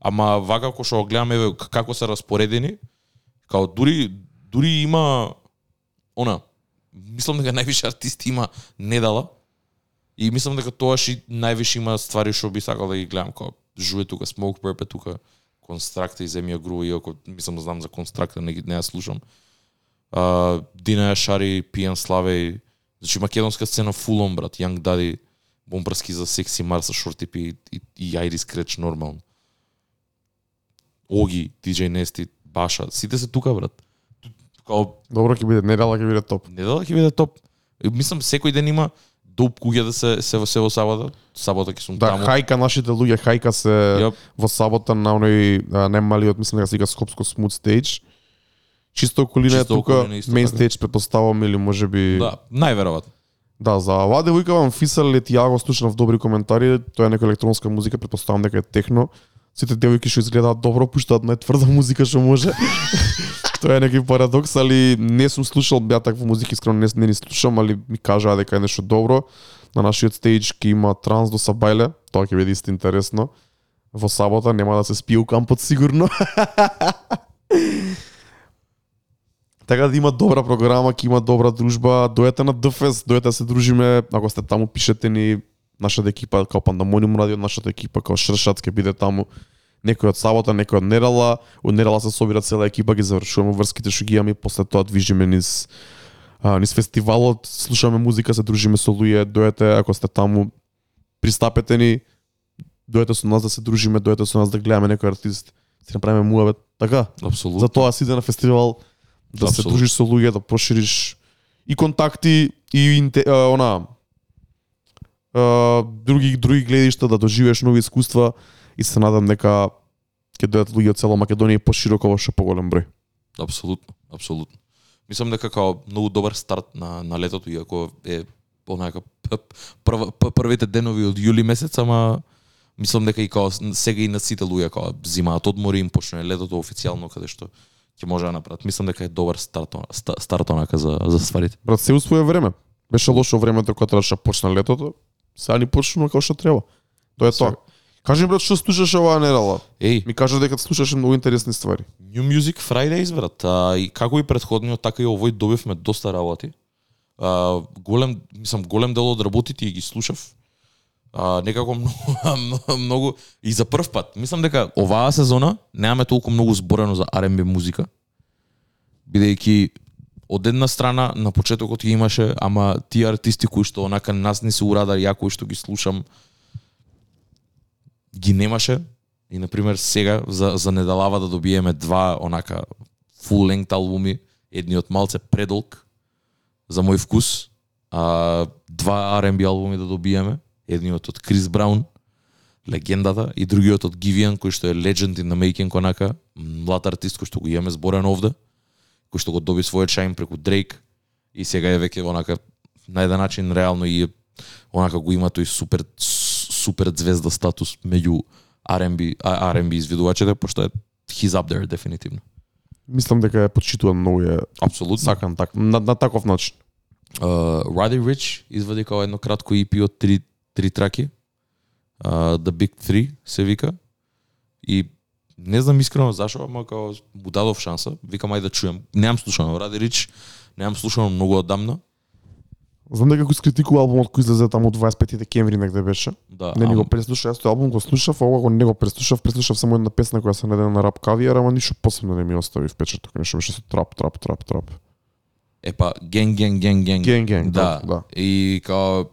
Speaker 2: Ама вака како што го гледам еве како се распоредени, као дури дури има она мислам дека највише артисти има недала. и мислам дека тоа и највише има ствари што би сакал да ги гледам како жуе тука Smoke Purple тука Констракта и Земја Гру иако мислам знам за Констракта не ги- не ја слушам. А, Дина Шари, Пијан Славе, значи македонска сцена фулон брат, Young Daddy, бомбарски за секси Марса Шортипи и, и, и Айрис Креч нормално. Оги, DJ Нести, Баша, сите се тука брат. Као
Speaker 1: Добро ќе биде, недела ќе биде топ.
Speaker 2: не дала ќе биде топ. Мислам секој ден има доп куѓа да се се во се во сабота. Сабота ќе сум
Speaker 1: Да,
Speaker 2: таму.
Speaker 1: хајка нашите луѓе, хајка се
Speaker 2: Јоп.
Speaker 1: во сабота на оној а, немалиот, мислам дека се вика Скопско Смут Стејдж. Чисто околина е тука, мейн
Speaker 2: така.
Speaker 1: стејдж претпоставам или можеби
Speaker 2: Да, најверојатно.
Speaker 1: Да, за Ваде Вујкаван Фисал лет ја го слушнав добри коментари, тоа е нека електронска музика, претпоставам дека е техно. Сите девојки што изгледаат добро пуштаат најтврда музика што може. тоа е некој парадокс, али не сум слушал ја таква музика, искрено не, не ни слушам, али ми кажаа дека е нешто добро. На нашиот стејдж ќе има транс до Сабајле, тоа ќе биде исто интересно. Во сабота нема да се спи у кампот сигурно. Така да има добра програма, ќе има добра дружба, дојете на ДФС, дојете да се дружиме, ако сте таму пишете ни нашата екипа, као Пандамониум радио, нашата екипа, као Шршат ќе биде таму некој од сабота, некој од недела, од недела се собира цела екипа, ги завршуваме врските што ги имаме после тоа движиме низ а, низ фестивалот, слушаме музика, се дружиме со луѓе, дојдете ако сте таму, пристапете ни, дојдете со нас да се дружиме, дојдете со нас да гледаме некој артист, си направиме муабет, така?
Speaker 2: Апсолутно.
Speaker 1: За тоа си иде на фестивал да се
Speaker 2: Апсолутно.
Speaker 1: дружиш со луѓе, да прошириш и контакти и инте, а, она а, други други гледишта да доживееш нови искуства и се надам дека ќе дојдат луѓе од цела Македонија и пошироко во што поголем број.
Speaker 2: Апсолутно, апсолутно. Мислам дека као многу добар старт на на летото иако е онака прв, првите денови од јули месец, ама мислам дека и као сега и на сите луѓе као зимаат одмори им почне летото официјално каде што ќе може да направат. Мислам дека е добар старт старт онака за за стварите.
Speaker 1: Брат, се усвоја време. Беше лошо времето кога требаше да почне летото. Сега ни почнува како што треба. Тоа е тоа. Кажи ми брат што слушаш оваа недела?
Speaker 2: Еј,
Speaker 1: Ми кажа дека слушаше многу интересни ствари.
Speaker 2: New Music Fridays, брат. А, и како и претходниот, така и овој добивме доста работи. А, голем, мислам, голем дел од работите ги слушав. А, некако многу, многу, и за прв пат. Мислам дека оваа сезона немаме толку многу зборено за R&B музика. Бидејќи од една страна на почетокот ги имаше, ама тие артисти кои што онака нас не се урадар ја кои што ги слушам ги немаше. И на пример сега за за недалава да добиеме два онака full length албуми, едниот малце предолг за мој вкус, а два R&B албуми да добиеме, едниот од Крис Браун, легендата, и другиот од Гивиан, кој што е legend in the making онака, млад артист кој што го имаме зборен овде, кој што го доби својот шајн преку Дрейк и сега е веќе онака на еден начин реално и е- онака го има тој супер супер звезда статус меѓу R&B R&B извидувачите пошто е he's up there дефинитивно.
Speaker 1: Мислам дека е почитуван многу е
Speaker 2: Апсолутно.
Speaker 1: сакан так на, на таков начин.
Speaker 2: Uh, Roddy Rich извади као едно кратко EP од три, три траки. Uh, The Big Three се вика. И не знам искрено зашо, ама као му дадов шанса. Викам ајде да чуем. Немам слушано Roddy Rich, немам слушано многу одамна.
Speaker 1: Знам дека го скритикува албумот кој излезе таму 25 декември негде беше.
Speaker 2: Да,
Speaker 1: Не ни го преслушав, јас тој албум го слушав, а ова го не го преслушав, преслушав само една песна која се најде на рап кавијар, ама ништо посебно не ми остави впечаток, нешто беше со трап, трап, трап, трап.
Speaker 2: Епа, генг, генг, генг, генг.
Speaker 1: Генг, генг,
Speaker 2: да.
Speaker 1: да, да.
Speaker 2: И као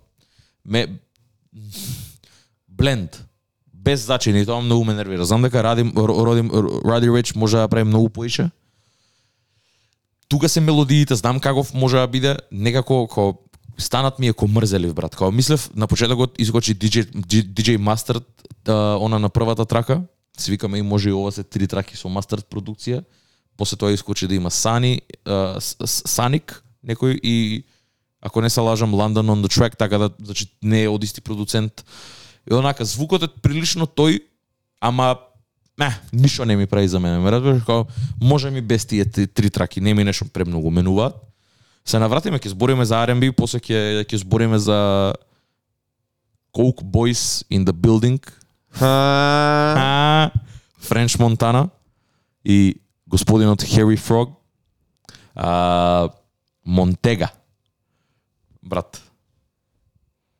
Speaker 2: ме бленд без зачини, тоа многу ме нервира. Знам дека Радим Родим Ради Рич може да прави многу поише. Тука се мелодиите, знам каков може да биде, некако ко станат ми е ко мрзелив брат. Као мислев на почетокот изгочи DJ DJ Master она на првата трака. Си викаме и може и ова се три траки со Master продукција. После тоа искочи да има Сани, а, Саник, некој и ако не се лажам London on the track, така да значи не е од исти продуцент. И онака звукот е прилично тој, ама не, ништо не ми прави за мене. Ме разбираш како може ми без тие три, три траки, не ми нешто премногу менуваат. Се навратиме, ќе збориме за R&B, после ќе ќе збориме за Coke Boys in the Building, а, Френч Монтана и господинот Хери Фрог, а, Монтега. Брат.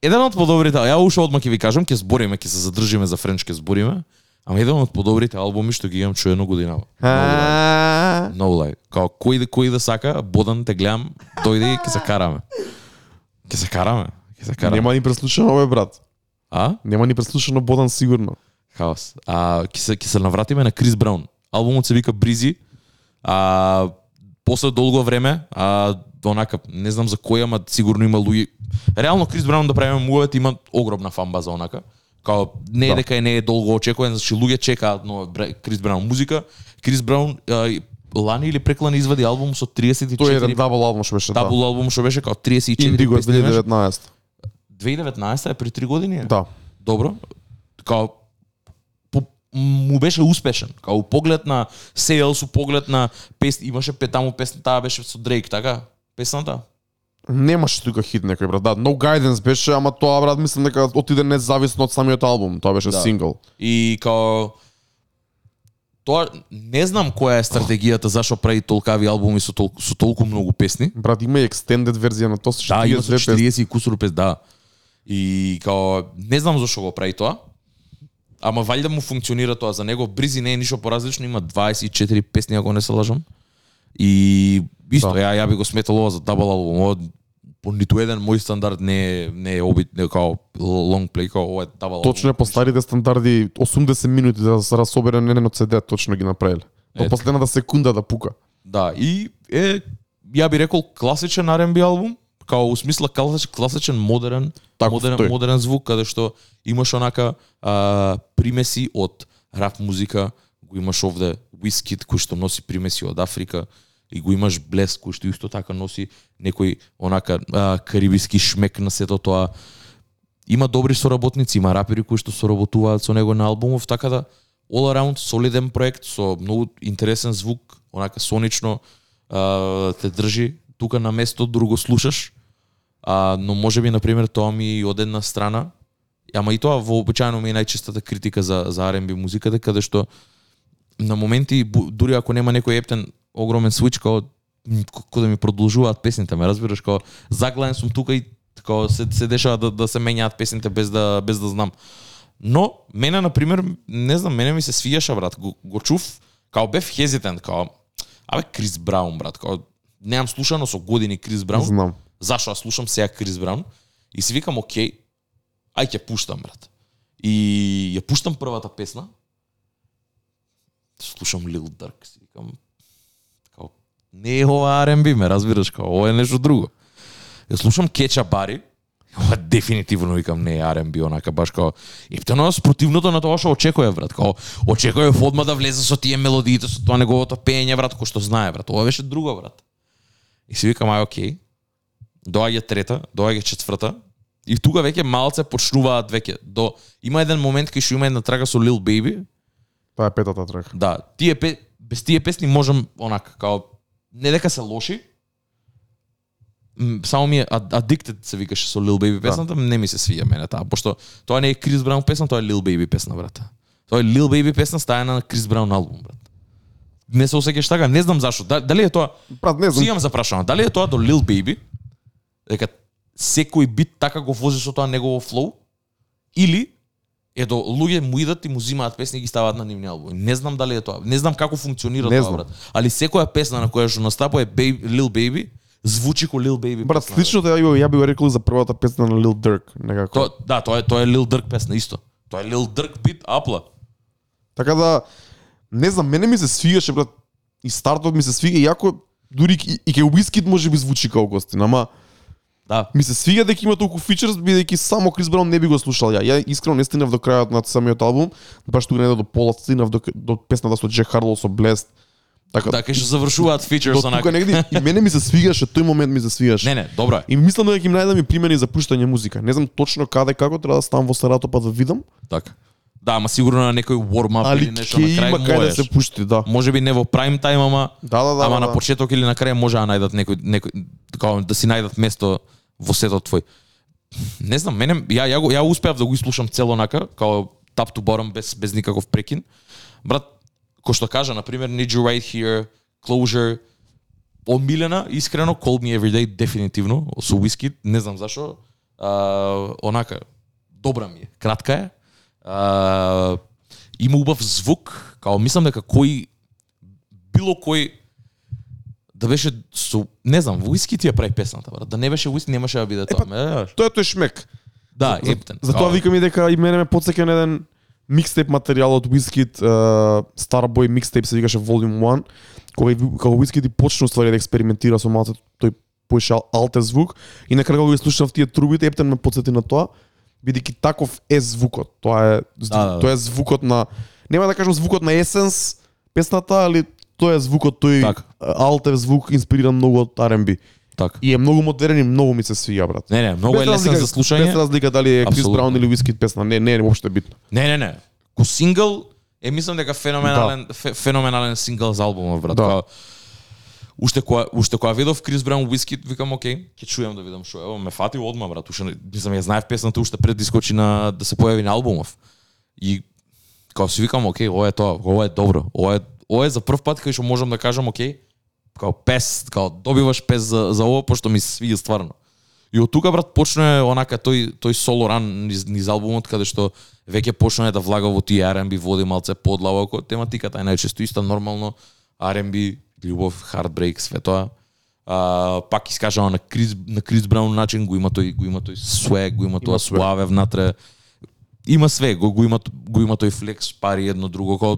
Speaker 2: Еден од подобрите, ја уште одма ќе ви кажам, ќе збориме, ќе се задржиме за Френч, ќе збориме, ама еден од подобрите албуми што ги имам чуено годинава. No lie. Као кој да кој да сака, Бодан те гледам, дојде и ќе се караме. Ќе се караме. Ќе се караме.
Speaker 1: Нема ни преслушано овој брат.
Speaker 2: А?
Speaker 1: Нема ни преслушано Бодан сигурно.
Speaker 2: Хаос. А ќе се ќе се навратиме на Крис Браун. Албумот се вика Бризи. А после долго време, а онака не знам за кој, ама сигурно има луѓе. Реално Крис Браун да правиме мувет има огромна фан база онака. Као не е
Speaker 1: Да.
Speaker 2: дека не е долго очекуван, значи луѓе чекаат но Крис Браун музика. Крис Браун лани или преклани извади албум со 34
Speaker 1: Тој е еден дабл албум што беше, да.
Speaker 2: дабл албум што беше као 34
Speaker 1: Индиго
Speaker 2: песни имаш.
Speaker 1: 2019.
Speaker 2: 2019 е при 3 години. е?
Speaker 1: Да.
Speaker 2: Добро. Као му беше успешен. Као у поглед на sales, у поглед на песни, имаше пе таму песна, таа беше со Дрейк, така? Песната?
Speaker 1: Немаше тука хит некој брат. Да, No Guidance беше, ама тоа брат мислам дека отиде независно од самиот албум. Тоа беше
Speaker 2: Да.
Speaker 1: сингл.
Speaker 2: И као тоа не знам која е стратегијата зашо прави толкави албуми со толку со толку многу песни.
Speaker 1: Брат, има и extended верзија на тоа со
Speaker 2: Да, има со
Speaker 1: 42 песни.
Speaker 2: 40 и кусур пес, да. И као не знам зашо го прави тоа. ама валјда му функционира тоа за него. Бризи не е ништо поразлично, има 24 песни ако не се лажам. И исто
Speaker 1: Да.
Speaker 2: ја ја би го сметал ова за дабл албум. Ова по ниту еден мој стандард не е не е обит не као long play као ова е албум.
Speaker 1: Точно е по старите стандарди 80 минути да се расобере на еден од CD точно ги направиле. До последната секунда да пука.
Speaker 2: Да, и е ја би рекол класичен R&B албум, као у смисла класичен, класичен модерен,
Speaker 1: Таков
Speaker 2: модерен,
Speaker 1: тој.
Speaker 2: модерен звук каде што имаш онака а, примеси од рап музика, го имаш овде Wizkid кој што носи примеси од Африка и го имаш Блес кој што исто така носи некој онака а, карибиски шмек на сето тоа. Има добри соработници, има рапери кои што соработуваат со него на албумов, така да all around солиден проект со многу интересен звук, онака сонично а, те држи тука на место, друго слушаш. А, но може би, например, тоа ми од една страна, ама и тоа вообичаено ми е најчестата критика за, за R&B музиката, каде што на моменти, дури ако нема некој ептен огромен свич, као м, ко- ко да ми продолжуваат песните, ме разбираш, као заглавен сум тука и као се, се дешава да, да се менјаат песните без да, без да знам. Но, мене, например, не знам, мене ми се свијаше, брат, го, го чув, као бев хезитент, као, абе, Крис Браун, брат, као, немам слушано со години Крис Браун,
Speaker 1: Знам.
Speaker 2: зашо слушам сега Крис Браун и си викам окей, ај ќе пуштам брат. И ја пуштам првата песна. Слушам Lil Durk, си викам не е ова R&B, ме разбираш, као ова е нешто друго. Ја слушам Кеча Бари, ова дефинитивно викам не е R&B, онака баш као ептено спротивното на тоа што очекував брат, као очекував одма да влезе со тие мелодиите, со тоа неговото пеење брат, кој што знае брат. Ова беше друго брат. И си викам ај окей, доаѓа трета, доаѓа четврта, и тука веќе малце почнуваат веќе до има еден момент кај што има една трага со Lil Baby,
Speaker 1: Тоа е петата трак.
Speaker 2: да, тие пе, без тие песни можам онака као не дека се лоши, само ми е Ad- Addicted се викаше со Lil Baby песната, не ми се свија мене таа, пошто тоа не е Крис Браун песна, тоа е Lil Baby песна, брат. Тоа е Lil Baby песна стаја на Крис Браун албум, брат. Не се осеќаш така, не знам зашо. Да- Дали е тоа
Speaker 1: Брат, не знам.
Speaker 2: Сега ме запрашувам, дали е тоа до Lil Baby, дека секој бит така го вози со тоа негово флоу, или е до луѓе му идат и му зимаат песни и ги ставаат на нивни албуми. Не знам дали е тоа. Не знам како функционира
Speaker 1: Не
Speaker 2: тоа, брат. Али секоја песна на која што настапува е Baby, Lil Baby, звучи ко Lil Baby.
Speaker 1: Брат,
Speaker 2: песна,
Speaker 1: слично ја би, ја би го рекол за првата песна на Lil Durk, некако.
Speaker 2: Тоа, да, тоа е тоа е Lil Durk песна исто. Тоа е Lil Durk бит апла.
Speaker 1: Така да не знам, мене ми се свигаше брат. И стартот ми се свига иако дури и, и ке Wizkid може би звучи као гостин, ама
Speaker 2: Да.
Speaker 1: ми се свига дека има толку фичерс бидејќи само Крис Браун не би го слушал ја. Ја искрено не стигнав до крајот на самиот албум, баш тука не до пола стигнав до, до песната со Джек Харлоу со Blessed. Така,
Speaker 2: кај што завршуваат фичерс
Speaker 1: тука
Speaker 2: онака.
Speaker 1: негде и мене ми се свигаше, тој момент ми се свигаше.
Speaker 2: Не, не, добро е.
Speaker 1: И мислам дека ќе ми најдам и примени за пуштање музика. Не знам точно каде како треба да ставам во старато па да видам,
Speaker 2: Така. Да, ама сигурно на некој warm up или нешто на крај
Speaker 1: има каде да се пушти, да.
Speaker 2: Може би не во прайм тајм, ама
Speaker 1: Да, да, да.
Speaker 2: ама
Speaker 1: да,
Speaker 2: на
Speaker 1: да.
Speaker 2: почеток или на крај може да најдат некој некој така да си најдат место во сетот твој. Не знам, мене ја ја ја успеав да го изслушам цело нака, као tap to bottom без без никаков прекин. Брат, кој што кажа на пример Need You Right Here, Closure, омилена, искрено Call Me Every Day дефинитивно со Wizkid, не знам зашо. А, онака добра ми е, кратка е. А, има убав звук, као мислам дека кој било кој да беше со не знам, Wizkid ти ја прави песната, брат. Да не беше Wizkid немаше да биде тоа. Ме,
Speaker 1: Тоа е тој шмек.
Speaker 2: да,
Speaker 1: За-
Speaker 2: ептен.
Speaker 1: Затоа
Speaker 2: Као-
Speaker 1: викам и дека и мене ме потсеќа на еден микстейп материјал од Wizkid, uh, Starboy микстейп се викаше Volume 1, кога кога Wizkid и почна ствари да експериментира со малце тој поише алте звук и на кога ги слушав тие трубите, ептен ме потсети на тоа, бидејќи таков е звукот. Тоа е
Speaker 2: Да, да, да.
Speaker 1: тоа е звукот на нема да кажам звукот на Essence песната, али тоа е звукот тој
Speaker 2: Така.
Speaker 1: алте звук инспириран многу од R&B.
Speaker 2: Така.
Speaker 1: И е многу модерен и многу ми се свија, брат.
Speaker 2: Не, не, многу е
Speaker 1: Без
Speaker 2: лесен
Speaker 1: разлика-
Speaker 2: за слушање.
Speaker 1: Без разлика дали е Крис. Браун или Wizkid песна, не, не е уопште битно.
Speaker 2: Не, не, не. Ко сингл е мислам дека феноменален фе, феноменален сингл за албумот, брат.
Speaker 1: Да.
Speaker 2: Као, уште кога уште кога видов Крис Браун Wizkid, викам окей, ќе чујам да видам што е. Ме фати одма, брат. Уште не- мислам ја знаев песната уште пред да искочи на да се појави на албумов. И као си викам окей, ова е тоа, ова е добро. Ова е ова е за прв пат кај што можам да кажам окей, као пес, као добиваш пес за за ова пошто ми се свиѓа стварно. И од тука брат почне онака тој тој соло ран низ, низ албумот каде што веќе почне да влага во тие R&B води малце подлабоко тематиката е најчесто иста нормално R&B љубов, heartbreak, све тоа. А, пак искажано на Крис на Крис Браун начин го има тој го има тој swag, го има тоа
Speaker 1: све.
Speaker 2: суаве внатре. Има све, го, го има го има тој флекс пари едно друго како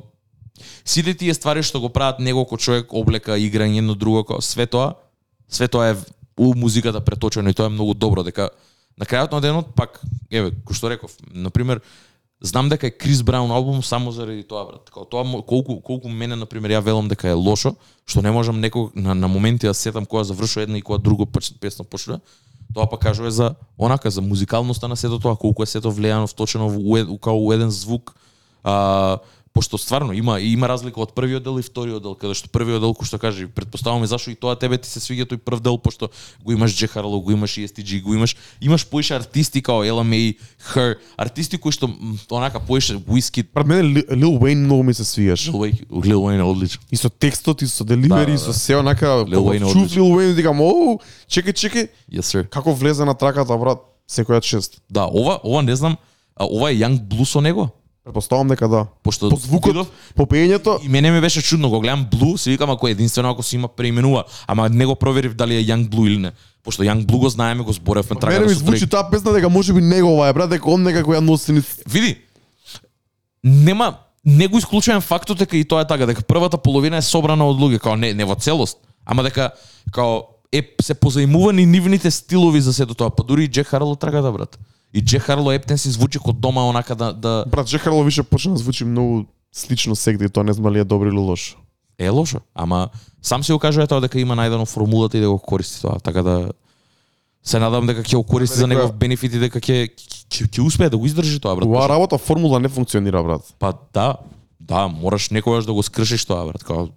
Speaker 2: сите тие ствари што го прават него како човек, облека, играње едно друго, како све тоа, све тоа е у музиката преточено и тоа е многу добро дека на крајот на денот пак еве кој што реков, на пример знам дека е Крис Браун албум само заради тоа брат. Као тоа колку колку мене на пример ја велам дека е лошо, што не можам некој на, на моменти да сетам која завршува една и која друго песна почнува. Тоа па кажува за онака за музикалноста на сето тоа, колку е сето влијано вточено во у, као у еден звук. А, пошто стварно има има разлика од првиот дел и вториот дел, каде што првиот дел кој што каже, претпоставуваме зашо и тоа тебе ти се свиѓа тој прв дел пошто го имаш Дже Харло, го имаш и STG, го имаш имаш поише артисти као May, Her, артисти кои што онака поише Whiskey,
Speaker 1: Брат, мене Лил Уейн многу ми се свиеш.
Speaker 2: Lil Wayne, Lil Wayne одличен.
Speaker 1: И со текстот, и со деливери,
Speaker 2: Да,
Speaker 1: и
Speaker 2: да,
Speaker 1: со
Speaker 2: да.
Speaker 1: се онака,
Speaker 2: Уейн е
Speaker 1: чув. Лил Уейн, викам, оу, чекај, чекај,
Speaker 2: Yes sir.
Speaker 1: како влезе на траката, брат, секоја чест.
Speaker 2: Да, ова ова не знам, а ова е Young Blue со него,
Speaker 1: Предпоставам дека да.
Speaker 2: пошто
Speaker 1: По звукот,
Speaker 2: видов,
Speaker 1: по пеењето,
Speaker 2: И мене ми беше чудно, го гледам Blue, се викам ако единствено ако се има преименува, ама не го проверив дали е Young Blue или не. Пошто Young Blue го знаеме, го зборевме
Speaker 1: мене
Speaker 2: трагата
Speaker 1: ми
Speaker 2: со
Speaker 1: звучи таа песна дека можеби негова е, брат, дека он некако ја носи
Speaker 2: Види, нема не го исклучувам фактот дека и тоа е така, дека првата половина е собрана од луѓе, као не, не во целост, ама дека као е се позаимувани нивните стилови за сето тоа, па дури и Джек Харло трагата брат. И Джек Харло Ептен си звучи код дома онака да да
Speaker 1: Брат, Джек Харло више почна да звучи многу слично сегде, тоа не знам дали е добро или лошо.
Speaker 2: е лошо, ама сам се го кажува тоа дека има најдено формулата и да го користи тоа, така да се надам дека ќе го користи за негов бенефит и дека ќе ќе ќе успее да го издржи тоа брат.
Speaker 1: Оваа работа формула не функционира, брат.
Speaker 2: Па да, да, мораш некогаш да го скршиш тоа, брат, као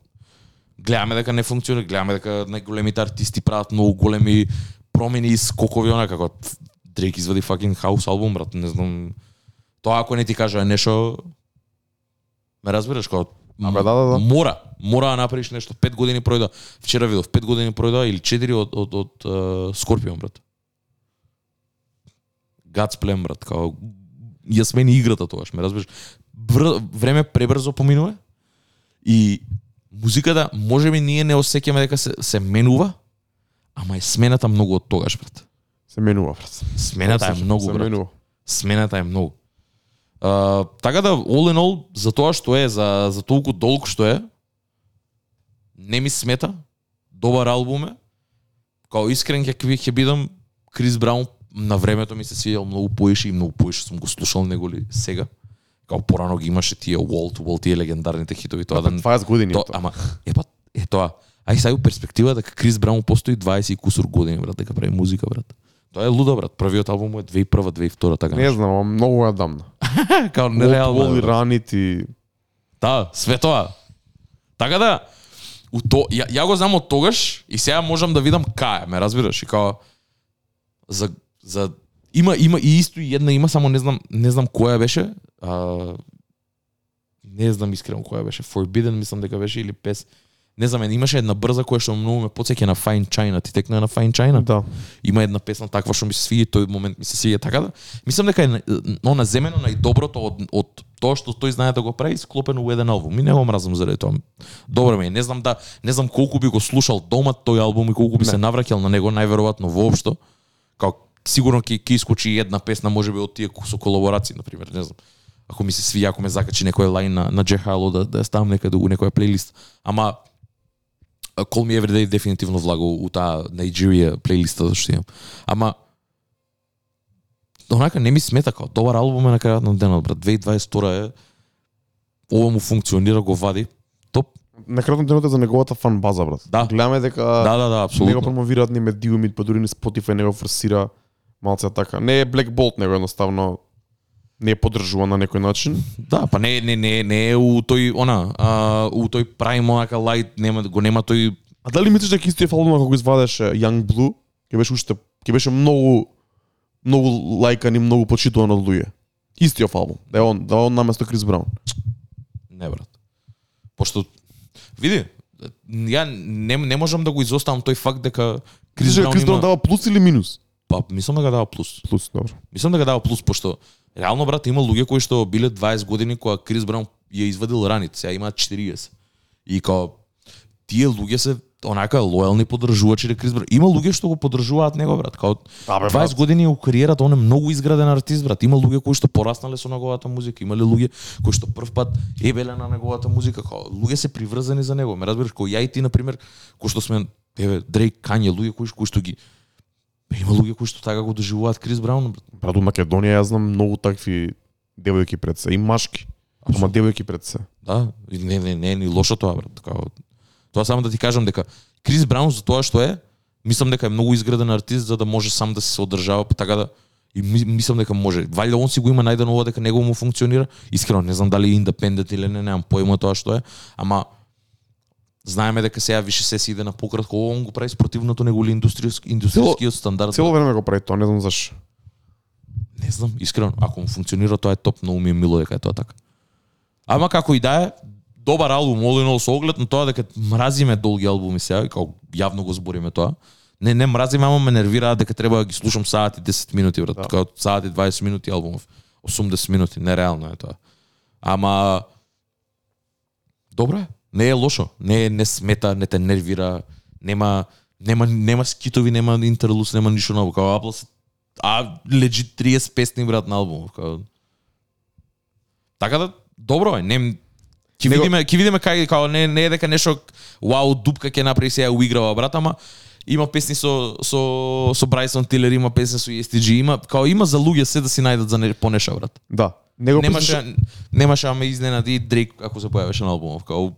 Speaker 2: гледаме дека не функционира, гледаме дека најголемите артисти прават многу големи промени и скокови онака како Дрейк извади fucking хаус албум, брат, не знам. Тоа ако не ти кажа нешто ме разбираш како
Speaker 1: Абе, да, да, да.
Speaker 2: Мора, мора да направиш нешто. Пет години пројда. Вчера видов, пет години пројда или четири од од од uh, Скорпион, брат. God's plan, брат, као ја смени играта тогаш, ме разбираш. Вр... Време пребрзо поминува и музиката можеби ние не осеќаме дека се, се менува, ама е смената многу од тогаш, брат.
Speaker 1: Се менува, брат.
Speaker 2: Смената е многу, брат.
Speaker 1: менува.
Speaker 2: Смената е многу. Uh, така да, all in all, за тоа што е, за, за толку долг што е, не ми смета, добар албум е, као искрен ќе ќе бидам, Крис Браун на времето ми се свијал многу поише и многу поише сум го слушал него ли сега. Као порано ги имаше тие wall to wall, тие легендарните хитови, тоа да...
Speaker 1: 20 години е
Speaker 2: То,
Speaker 1: тоа.
Speaker 2: ама, е па, е тоа. Ај сега перспектива дека Крис Браун постои 20 и кусур години, брат, дека прави музика, брат. Тоа е лудо, брат. Првиот албум е 2001, 2002, така.
Speaker 1: Не знам, ама многу е дамна.
Speaker 2: Као
Speaker 1: Нереално.
Speaker 2: брат.
Speaker 1: ранити.
Speaker 2: Да, све тоа. Така да, у то, ја, ја го знам од тогаш и сега можам да видам кај, ме разбираш, и као за за има има и исто и една има, само не знам не знам која беше. А, не знам искрено која беше. Forbidden мислам дека беше или пес. Не знам, имаше една брза која што многу ме потсеќа на Fine China. Ти текна на Fine China?
Speaker 1: Да.
Speaker 2: има една песна таква што ми се свиѓа, тој момент ми се свиѓа така да. Мислам дека е на- она земено најдоброто од од тоа што тој знае да го прави склопено у еден албум. И не го мразам заради тоа. Добро ми е. Не знам да не знам колку би го слушал дома тој албум и колку би
Speaker 1: Не.
Speaker 2: се навраќал на него најверојатно воопшто. Као сигурно ќе ќе искочи и една песна можеби од тие со колаборации на пример, не знам. Ако ми се свиѓа, ако ме закачи некој лајн на на Джек Харло да да ставам некаде у некоја плейлист. Ама Call Me Everyday дефинитивно влага у таа Nigeria плейлиста што имам. Ама онака не ми смета као добар албум е на крајот на денот, брат. 2022 е ова му функционира, го вади. Топ.
Speaker 1: На крајот на денот е за неговата фан база, брат.
Speaker 2: Да.
Speaker 1: Гледаме дека
Speaker 2: Да, да, да, апсолутно.
Speaker 1: промовираат ни медиуми, па дури ни Spotify не го форсира малце така. Не е Black Bolt, него едноставно не е поддржува на некој начин.
Speaker 2: Да, па не не не не е у тој она, а, у тој Prime онака light нема го нема тој
Speaker 1: А дали мислиш дека истиот албум кога го извадеше Young Blue, ќе беше уште ќе беше многу многу лајкан и многу почитуван од луѓе. Истиот албум, да е он, да е он наместо Крис Браун.
Speaker 2: Не, брат. Пошто, види, ја не, не можам да го изоставам тој факт дека Крис Браун
Speaker 1: Крис Браун
Speaker 2: има...
Speaker 1: дава плюс или минус?
Speaker 2: па мислам дека дава плюс.
Speaker 1: Плюс, добро.
Speaker 2: Мислам дека дава плюс пошто реално брат има луѓе кои што биле 20 години кога Крис Браун ја извадил раните, сега имаат 40. И као тие луѓе се онака лојални поддржувачи на Крис Браун. Има луѓе што го поддржуваат него брат, као
Speaker 1: Да, бе,
Speaker 2: 20
Speaker 1: брат.
Speaker 2: години у кариерата он е многу изграден артист брат. Има луѓе кои што пораснале со неговата музика, имале луѓе кои што прв пат ебеле на неговата музика, као луѓе се приврзани за него. Ме разбираш, кој ја и ти на пример, кои што сме еве Дрейк, Кање, луѓе кои, кои што ги има луѓе кои што така го доживуваат Крис Браун, брат.
Speaker 1: Македонија јас знам многу такви девојки пред се, и машки. Ама девојки пред се.
Speaker 2: Да, и не, не, не е ни лошо тоа, брат. Така, тоа само да ти кажам дека Крис Браун за тоа што е, мислам дека е многу изграден артист за да може сам да се одржава, па така да и ми- мислам дека може. Валјда он си го има најдено ова дека него му функционира. Искрено не знам дали е индепендент или не, немам појма тоа што е, ама знаеме дека сега више се си иде на пократко, ова он го прави спротивното него ли индустријски индустријскиот стандард.
Speaker 1: Цело време го прави тоа, не знам зашо.
Speaker 2: Не знам, искрено, ако му функционира тоа е топ, многу ми е мило дека е тоа така. Ама како и да е, добар албум, all со оглед на тоа дека мразиме долги албуми сега, како јавно го збориме тоа. Не, не мразиме, ама ме нервираат дека треба да ги слушам саат и 10 минути, брат.
Speaker 1: Да.
Speaker 2: Како саат и 20 минути албумов. 80 минути, нереално е тоа. Ама добро е, не е лошо, не е не смета, не те нервира, нема нема нема скитови, нема интерлус, нема ништо ново. Као Apple се а лежи 30 песни брат на албум. Као... Така да добро е, не Ќе
Speaker 1: Него-
Speaker 2: видиме, ќе видиме кај као не не е дека нешто вау дупка ќе направи сега уиграва брат, ама има песни со со со Брайсон Тилер, има песни со ESTG, има као има за луѓе се да си најдат за не, понеша брат.
Speaker 1: Да. Него
Speaker 2: Немаше немаше ама изненади Дрейк ако се појавеше на албумов, као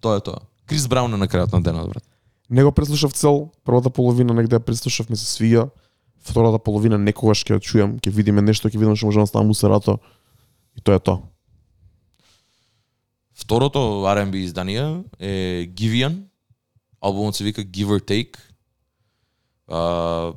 Speaker 2: тоа е тоа. Крис Браун е на крајот на денот брат.
Speaker 1: Него преслушав цел, првата половина негде ја преслушав, ми се свија. Втората половина некогаш ќе ја чујам, ќе видиме нешто, ќе видиме што може да ставам усерато. И тоа е тоа.
Speaker 2: Второто R&B издание е Givian. Албумот се вика Give or Take. А,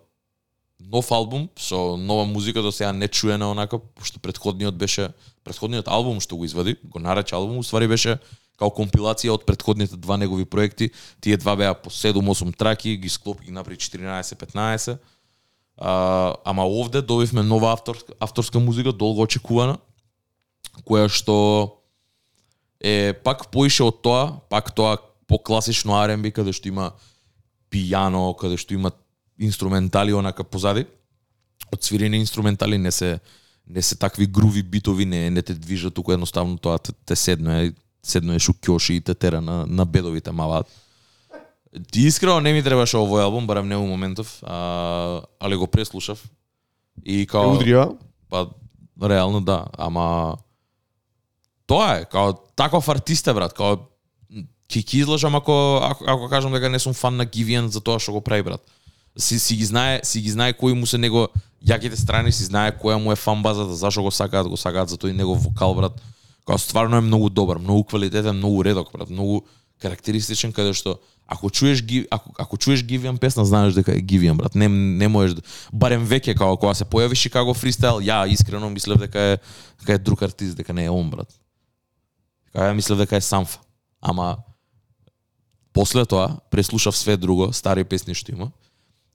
Speaker 2: нов албум со нова музика до сега не чуена онака, пошто предходниот беше предходниот албум што го извади, го нарече албум, уствари беше као компилација од предходните два негови проекти. Тие два беа по 7-8 траки, ги склопи и направи 14-15. А, ама овде добивме нова авторска, авторска музика, долго очекувана, која што е пак поише од тоа, пак тоа по класично R&B каде што има пијано, каде што има инструментали онака позади. Од свирени инструментали не се не се такви груви битови, не не те движат туку едноставно тоа те, те седне е седно е шукјоши и те тера на на бедовите маваат. Ти искрено не ми требаше овој албум, барем не у моментов, а, али го преслушав. И као
Speaker 1: Удрија,
Speaker 2: Па, реално да, ама тоа е, као таков артист е, брат, као ќе ќе излажам ако, ако, ако кажам дека не сум фан на Гивиан за тоа што го прави, брат. Си, си ги знае, си ги знае кои му се него јаките страни, си знае која му е фан базата, зашо го сакаат, го сакаат за тој негов вокал, брат. Као стварно е многу добар, многу квалитетен, многу редок, брат, многу карактеристичен каде што ако чуеш ги ако, ако чуеш Гивиан песна знаеш дека е Гивиан брат не не можеш да, барем веќе како кога се појави Шикаго фристайл ја искрено мислев дека е дека е друг артист дека не е он брат Кај ја мислев дека е Самфа ама после тоа преслушав све друго стари песни што има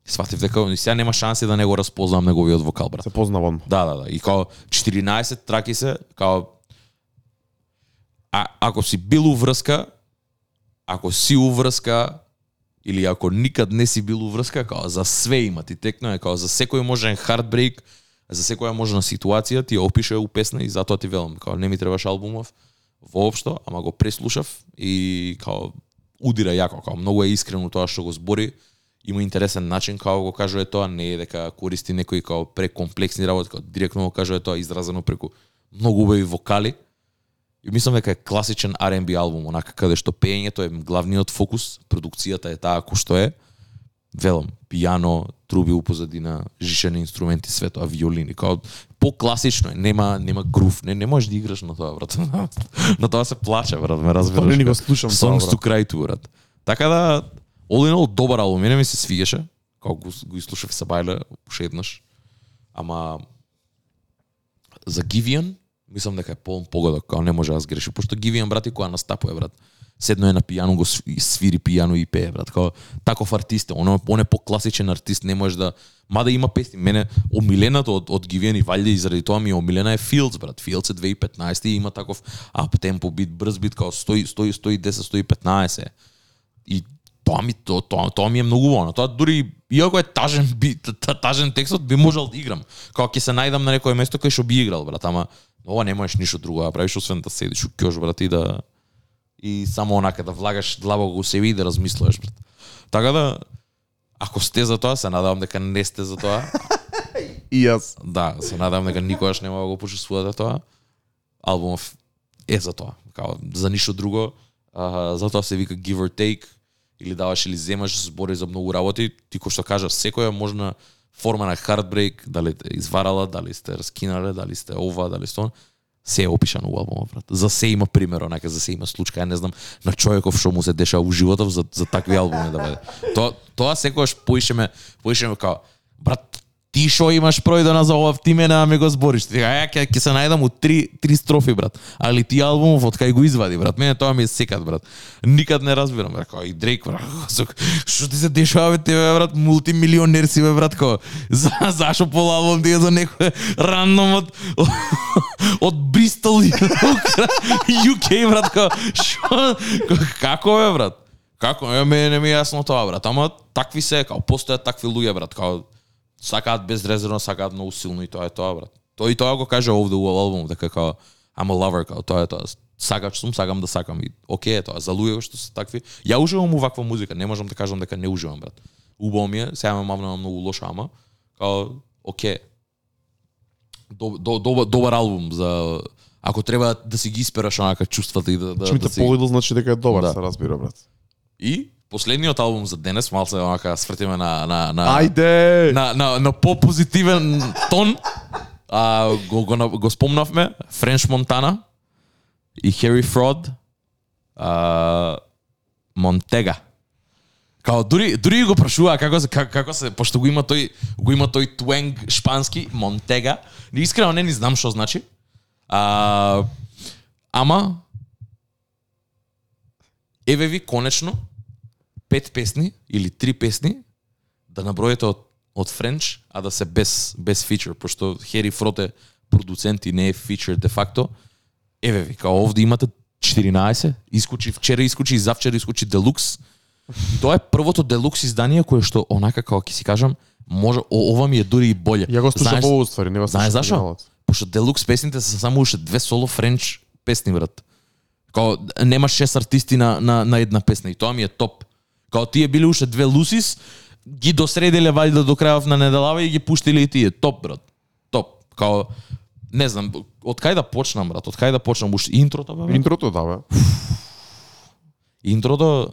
Speaker 2: сватив дека и сега нема шанси да не го разпознам неговиот вокал брат
Speaker 1: се познавам.
Speaker 2: Да, да, да. И као 14 траки се, као а, ако си бил уврска, ако си уврска или ако никад не си бил уврска, као за све има ти текно е као за секој можен хардбрейк, за секоја можна ситуација ти ја опише у песна и затоа ти велам, као не ми требаш албумов воопшто, ама го преслушав и као удира јако, као многу е искрено тоа што го збори, има интересен начин како го кажува тоа, не е дека користи некои као прекомплексни работи, као директно го кажува тоа изразено преку многу убави вокали. И мислам дека е класичен R&B албум, онака каде што пеењето е главниот фокус, продукцијата е таа кој што е. Велам, пијано, труби у позадина, жишени инструменти, све тоа, виолини, као по-класично е, нема нема грув, не не можеш да играш на тоа, брат. на тоа се плаче, брат, ме разбираш.
Speaker 1: Тоа не
Speaker 2: као
Speaker 1: го слушам тоа,
Speaker 2: Songs
Speaker 1: брат.
Speaker 2: to cry to, брат. Така да, all in all, добар албум, мене ми се свигаше, како го, го изслушав и се бајле уште еднаш. Ама за Гивиан, мислам дека е полн погодок, као не може да сгреши, пошто Гивиан брат и која настапува брат. седно е на пијано го свири пијано и пее брат. Као таков артист е он он е покласичен артист не може да мада има песни мене омилената од од Гивиан и Валје и заради тоа ми е омилена е Fields брат. Fields е 2015 и има таков ап темпо бит брз бит као 100 100 110 115 и тоа ми тоа, тоа, тоа ми е многу воно. Тоа дури иако е тажен би, та- тажен текстот би можел да играм. Како ќе се најдам на некое место кај што би играл брат, ама ова не можеш ништо друго да правиш освен да седиш у ќош брат и да и само онака да влагаш длабоко у себе и да размислуваш брат. Така да ако сте за тоа, се надевам дека не сте за тоа.
Speaker 1: И јас.
Speaker 2: Да, се надевам дека никогаш нема да го почувствувате тоа. Албумов е за тоа. Као за ништо друго. А, затоа се вика give or take или даваш или земаш, збори за многу работи. Ти кој што кажа, секоја можна форма на heartbreak, дали те изварала, дали сте раскинале, дали сте ова, дали сте он, се е опишано у албумот, брат. За се има пример, онака за се има случка, не знам, на човеков што му се дешава у животов за, за такви албуми да биде. Тоа, тоа секогаш поишеме, поишеме као, брат, ти шо имаш пројдена за ова, ти мене ме го збориш. Ти ја ќе ќе се најдам у три три строфи брат. Али ти албумов од кај го извади брат. Мене тоа ми е секад брат. Никад не разбирам брат. Кој и Дрейк брат. Што ти се дешава бе тебе брат? Мултимилионер си бе брат. Кој за зашо пол албум ти е за некој рандом од од Бристол UK брат. Као што како бе брат? Како? Е, мене не ми е јасно тоа брат. Ама такви се, као постојат такви луѓе брат. Као сакаат безрезервно, сакаат многу силно и тоа е тоа, брат. Тој и тоа го каже овде у албум, дека као I'm a lover, као тоа е тоа. Сакач сум, сакам да сакам и окей е тоа. За луѓе што се такви, ја уживам у ваква музика, не можам да кажам дека не уживам, брат. Убаво ми е, сега ме мавнава многу лоша, ама као окей. До, до, добар, добар албум за ако треба да си ги испераш онака чувствата и да да,
Speaker 1: Че ми
Speaker 2: да си...
Speaker 1: погодил, значи дека е добар,
Speaker 2: Да.
Speaker 1: се разбира, брат.
Speaker 2: И последниот албум за денес, малце онака свртиме на на на
Speaker 1: Ајде!
Speaker 2: на, на, на по-позитивен тон. А, го, го, го спомнавме, Френч Монтана и Хери Фрод, а, Монтега. Као дури дури го прашува како се како, како се пошто го има тој го има тој твенг шпански Монтега. Ни искрено не ни знам што значи. А, ама еве ви конечно пет песни или три песни да наброите од од Френч, а да се без без фичер, пошто Хери Фрот е продуцент и не е фичер де факто. Еве ви, као овде имате 14, искучи вчера искучи и завчера искучи Делукс. Тоа е првото Делукс издание кое што онака како ќе си кажам, може о, ова ми е дури и боле.
Speaker 1: Ја го слушав
Speaker 2: Знаеш-
Speaker 1: ово ствари, не
Speaker 2: Знаеш зашо? Пошто Делукс песните се само уште две соло френч песни, брат. Као нема шест артисти на, на, на една песна и тоа ми е топ. Као тие биле уште две Лусис, ги досредиле валјда до крајов на неделава и ги пуштиле и тие. Топ, брат. Топ. Као не знам, од кај да почнам, брат? Од кај да почнам? Уште интрото, бе, брат?
Speaker 1: Интрото, да, бе.
Speaker 2: Интрото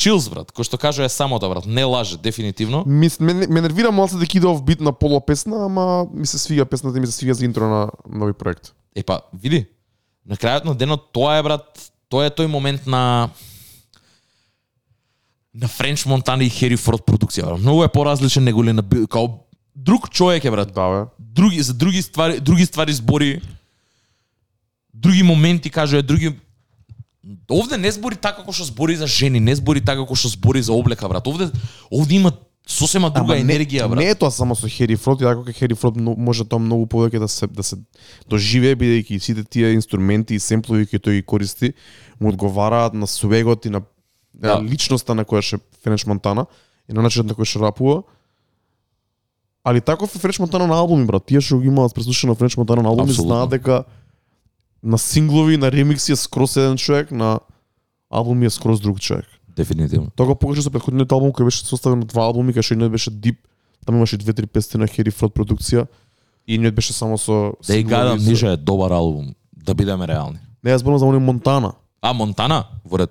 Speaker 2: Чилс, брат. Кој што кажа е самото, брат. Не лаже, дефинитивно.
Speaker 1: Ми, ме, ме нервира малце дека иде ов бит на поло песна, ама ми се свига песната и ми се свига за интро на нови проект.
Speaker 2: Епа, види, на крајот на денот тоа е брат, тоа е тој момент на на Френч Монтана и Хери Форд продукција. Многу е поразличен него ли на као друг човек е брат.
Speaker 1: Да, бе.
Speaker 2: Други за други ствари, други ствари збори. Други моменти кажува, други Овде не збори така како што збори за жени, не збори така како што збори за облека, брат. Овде овде има сосема друга
Speaker 1: Ама
Speaker 2: енергија,
Speaker 1: не,
Speaker 2: брат.
Speaker 1: Не е тоа само со Хери Фрод, и ако кај Хери Фрод може тоа многу повеќе да се да се доживее бидејќи сите тие инструменти и семплови кои тој ги користи му одговараат на свегот и на
Speaker 2: Да.
Speaker 1: личноста на која ше Френч Монтана и на начинот на кој ше рапува. Али таков е Френч Монтана на албуми, брат. Тие што го имаат преслушано Френч Монтана на албуми
Speaker 2: Апсолутно.
Speaker 1: знаат дека на синглови, на ремикси е скроз еден човек, на албуми е скроз друг човек.
Speaker 2: Дефинитивно.
Speaker 1: Тоа го покажа со претходниот албум кој беше составен од два албуми, кај што едниот беше Deep, таму имаше две-три песни на Хери Фрод продукција и едниот беше само со
Speaker 2: гадам,
Speaker 1: со-
Speaker 2: ниже е добар албум, да бидеме реални.
Speaker 1: Не, јас зборам за оној Монтана.
Speaker 2: А, Монтана? Во ред.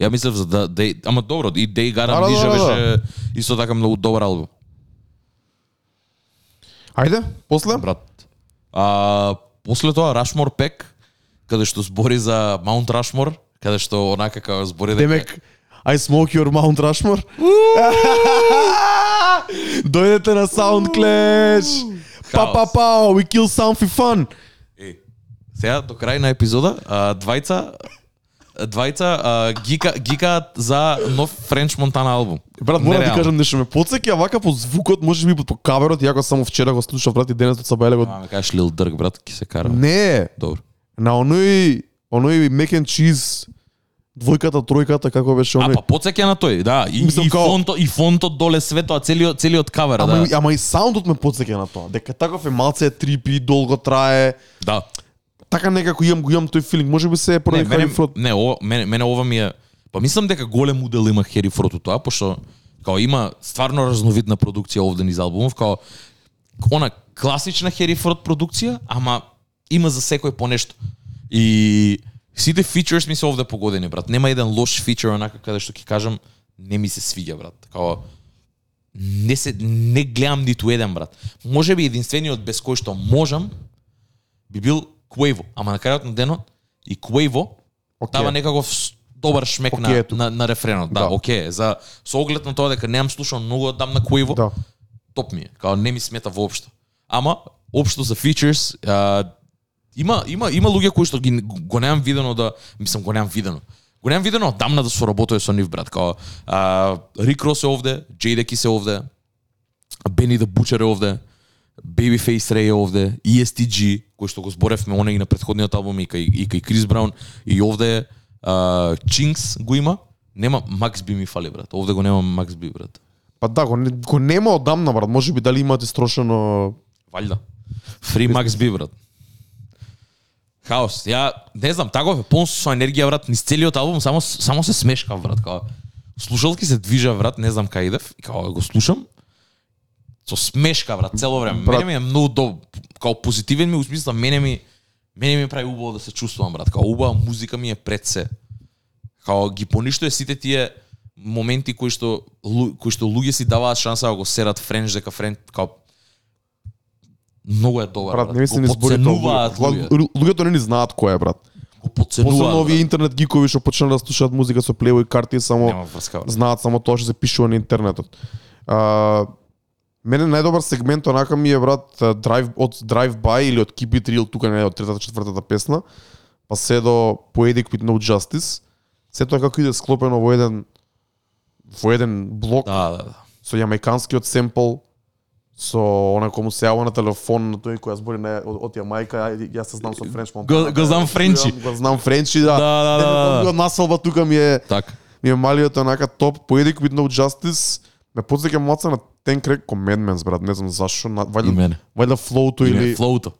Speaker 2: Ја мислев за да, да ама добро, и Дей Гарам
Speaker 1: Да, да, да.
Speaker 2: беше исто така многу добар албум,
Speaker 1: Ајде, после?
Speaker 2: брат. А, после тоа Рашмор Пек, каде што збори за Маунт Рашмор, каде што онака како збори дека
Speaker 1: Демек, I smoke your Mount Rushmore. Дојдете на Sound Clash. Па па па, we kill something fun.
Speaker 2: Е, сега до крај на епизода, а, двајца двајца а, гика гикаат за нов Френч Монтана албум.
Speaker 1: Брат, мора да ти кажам нешто ме подсеќа вака по звукот, може би по каверот, јако само вчера го слушав брат и денес од Сабајле го.
Speaker 2: Ме кажеш Лил Дърк, брат, ки се кара.
Speaker 1: Не,
Speaker 2: Добро.
Speaker 1: на оној оној mac and cheese двојката, тројката, како беше
Speaker 2: А
Speaker 1: оној.
Speaker 2: па подсеќа на тој, да, и,
Speaker 1: Мислам,
Speaker 2: и
Speaker 1: као-
Speaker 2: фонтот и фонтот доле свето, а целиот целиот кавер,
Speaker 1: Ама,
Speaker 2: да.
Speaker 1: ама и саундот ме подсеќа на тоа. Дека таков е малце трипи, долго трае.
Speaker 2: Да.
Speaker 1: Така некако имам го имам тој филинг. Може би се е поради Хари Фрод.
Speaker 2: не, ова, мене, мене ова ми е... Па мислам дека голем удел има Хери Фрот у тоа, пошто као има стварно разновидна продукција овде низ албумов, као она класична Хери Фрот продукција, ама има за секој по нешто. И сите фичерс ми се овде погодени, брат. Нема еден лош фичер онака каде што ќе кажам не ми се свиѓа, брат. Као не се не гледам ниту еден, брат. Може би единствениот без кој што можам би бил Quavo, ама на крајот на денот и Quavo
Speaker 1: Океј.
Speaker 2: дава некаков добар шмек
Speaker 1: Океј
Speaker 2: на, на, на рефренот. Да,
Speaker 1: Да.
Speaker 2: окей. За со оглед на тоа дека немам слушано многу одам на Quavo,
Speaker 1: Да.
Speaker 2: топ ми е. Као не ми смета воопшто. Ама општо за фичерс, а, има има има луѓе кои што ги го немам видено да мислам го немам видено. Го немам видено одамна да соработува со нив брат, као а, Рик Рос е овде, Jadakiss се овде, Бени да Бучер е овде, Babyface Ray овде, ESTG, кој што го зборевме онеј на претходниот албум и кај и кај Крис Браун и овде а, Чинкс го има. Нема Макс би ми фали брат. Овде го нема Макс би брат.
Speaker 1: Па да, го, го нема одамна, брат. Може би дали имате строшено...
Speaker 2: Валјда. Фри Макс би брат. Хаос. Ја не знам, таков е полн со енергија брат, низ целиот албум само само се смешкав брат, као слушалки се движа брат, не знам кај идев, и као го слушам со смешка брат цело време.
Speaker 1: Брат.
Speaker 2: Мене ми е многу до као позитивен ми у смисла мене ми мене ми прави убаво да се чувствувам брат, као убава музика ми е пред се. Као ги поништува сите тие моменти кои што кои што луѓе си даваат шанса да го серат френч дека френч као многу е добар
Speaker 1: Брат,
Speaker 2: брат.
Speaker 1: не ми се
Speaker 2: Го
Speaker 1: ни збори тоа.
Speaker 2: подценуваат
Speaker 1: Луѓето не ни знаат кој е, брат.
Speaker 2: Го
Speaker 1: Посебно
Speaker 2: подценуваат.
Speaker 1: овие
Speaker 2: брат.
Speaker 1: интернет гикови што почнаа да слушаат музика со плево и карти само
Speaker 2: врска.
Speaker 1: знаат само тоа што се пишува на интернетот. А, мене најдобар сегмент онака ми е брат Drive од Drive By или од Keep It Real тука не од третата четвртата песна, па се до Poetic with No Justice. Се тоа како иде склопено во еден во еден блок
Speaker 2: Да, да, да.
Speaker 1: со јамајканскиот семпл со она кому се јавува на телефон на тој која збори на од, од Јамајка, ја- јас се знам со Френч
Speaker 2: Го- го знам френчи.
Speaker 1: Го знам френчи, да.
Speaker 2: Да, да, да, да.
Speaker 1: Го населба тука ми е
Speaker 2: Така.
Speaker 1: ми е малиот онака топ Poetic with No Justice. Ме подсеќа маца на Ten Crack Commandments, брат, не знам зашо, на, вајда,
Speaker 2: мене.
Speaker 1: вајда флоуто
Speaker 2: Или флоуто.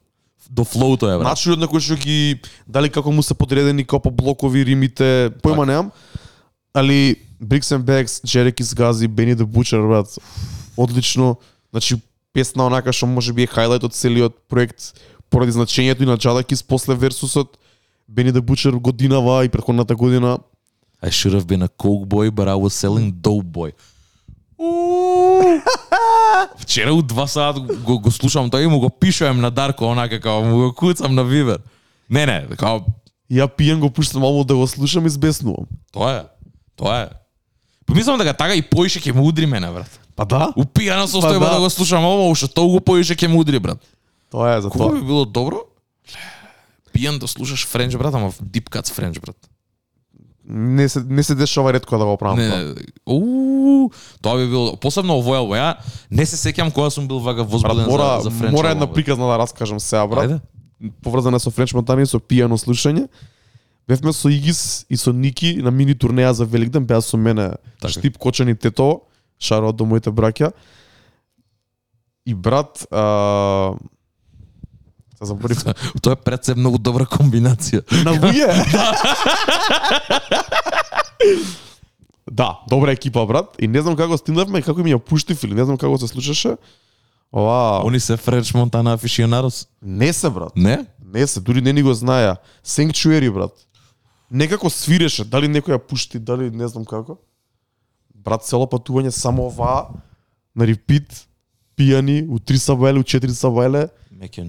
Speaker 2: До флоуто е брат.
Speaker 1: начинот на кој што ги дали како му се подредени како по блокови римите, појма
Speaker 2: Така.
Speaker 1: немам. Али Bricks and Bags, Jerickis Gazi, Benny the Butcher, брат, одлично. Значи песна онака што може би е хайлайт од целиот проект поради значењето и на Jadakis после версусот. Benny the Butcher годинава и претходната година.
Speaker 2: I should have been a coke boy, but I was selling dope boy. Вчера у два саат го, го слушам тоа и му го пишувам на Дарко, онака као му го куцам на Вивер. Не, не, као
Speaker 1: Ја пијам го пуштам албум да го слушам и збеснувам.
Speaker 2: тоа е. Тоа е. Помислам дека така и поише ќе му удри мене, брат.
Speaker 1: Па да,
Speaker 2: Упијана состојба
Speaker 1: Па да.
Speaker 2: да. го слушам ово, уште толку поише ќе му удри, брат.
Speaker 1: тоа е за тоа.
Speaker 2: би било добро? Пијан да слушаш Френч, брат, ама в Deep Cuts Френч, брат.
Speaker 1: Не се не се дешава ретко да го правам тоа.
Speaker 2: Не, уу, тоа би било посебно овој албум. Ја не се сеќам кога сум бил вака возбуден
Speaker 1: мора,
Speaker 2: за, за Френч.
Speaker 1: мора една приказна да раскажам сега, брат.
Speaker 2: Ајде.
Speaker 1: Поврзана со Френч Монтани и со пијано слушање. Бевме со Игис и со Ники на мини турнеја за Великден, беа со мене
Speaker 2: Така.
Speaker 1: Штип Кочан и Тето, шаро до моите браќа. И брат, а... Се заборив.
Speaker 2: Тоа е пред се многу добра комбинација.
Speaker 1: На луѓе. да, добра екипа брат. И не знам како стигнавме и како ми ја пуштив или не знам како се случеше. Ова,
Speaker 2: Они се Френч Монтана афишионарос.
Speaker 1: не се брат.
Speaker 2: Не?
Speaker 1: Не се, дури не ни го знаеа. Sanctuary, брат. Некако свиреше, дали некој ја пушти, дали не знам како. Брат, цело патување само оваа, на репит, пијани, у 3 сабајле, у 4 сабајле,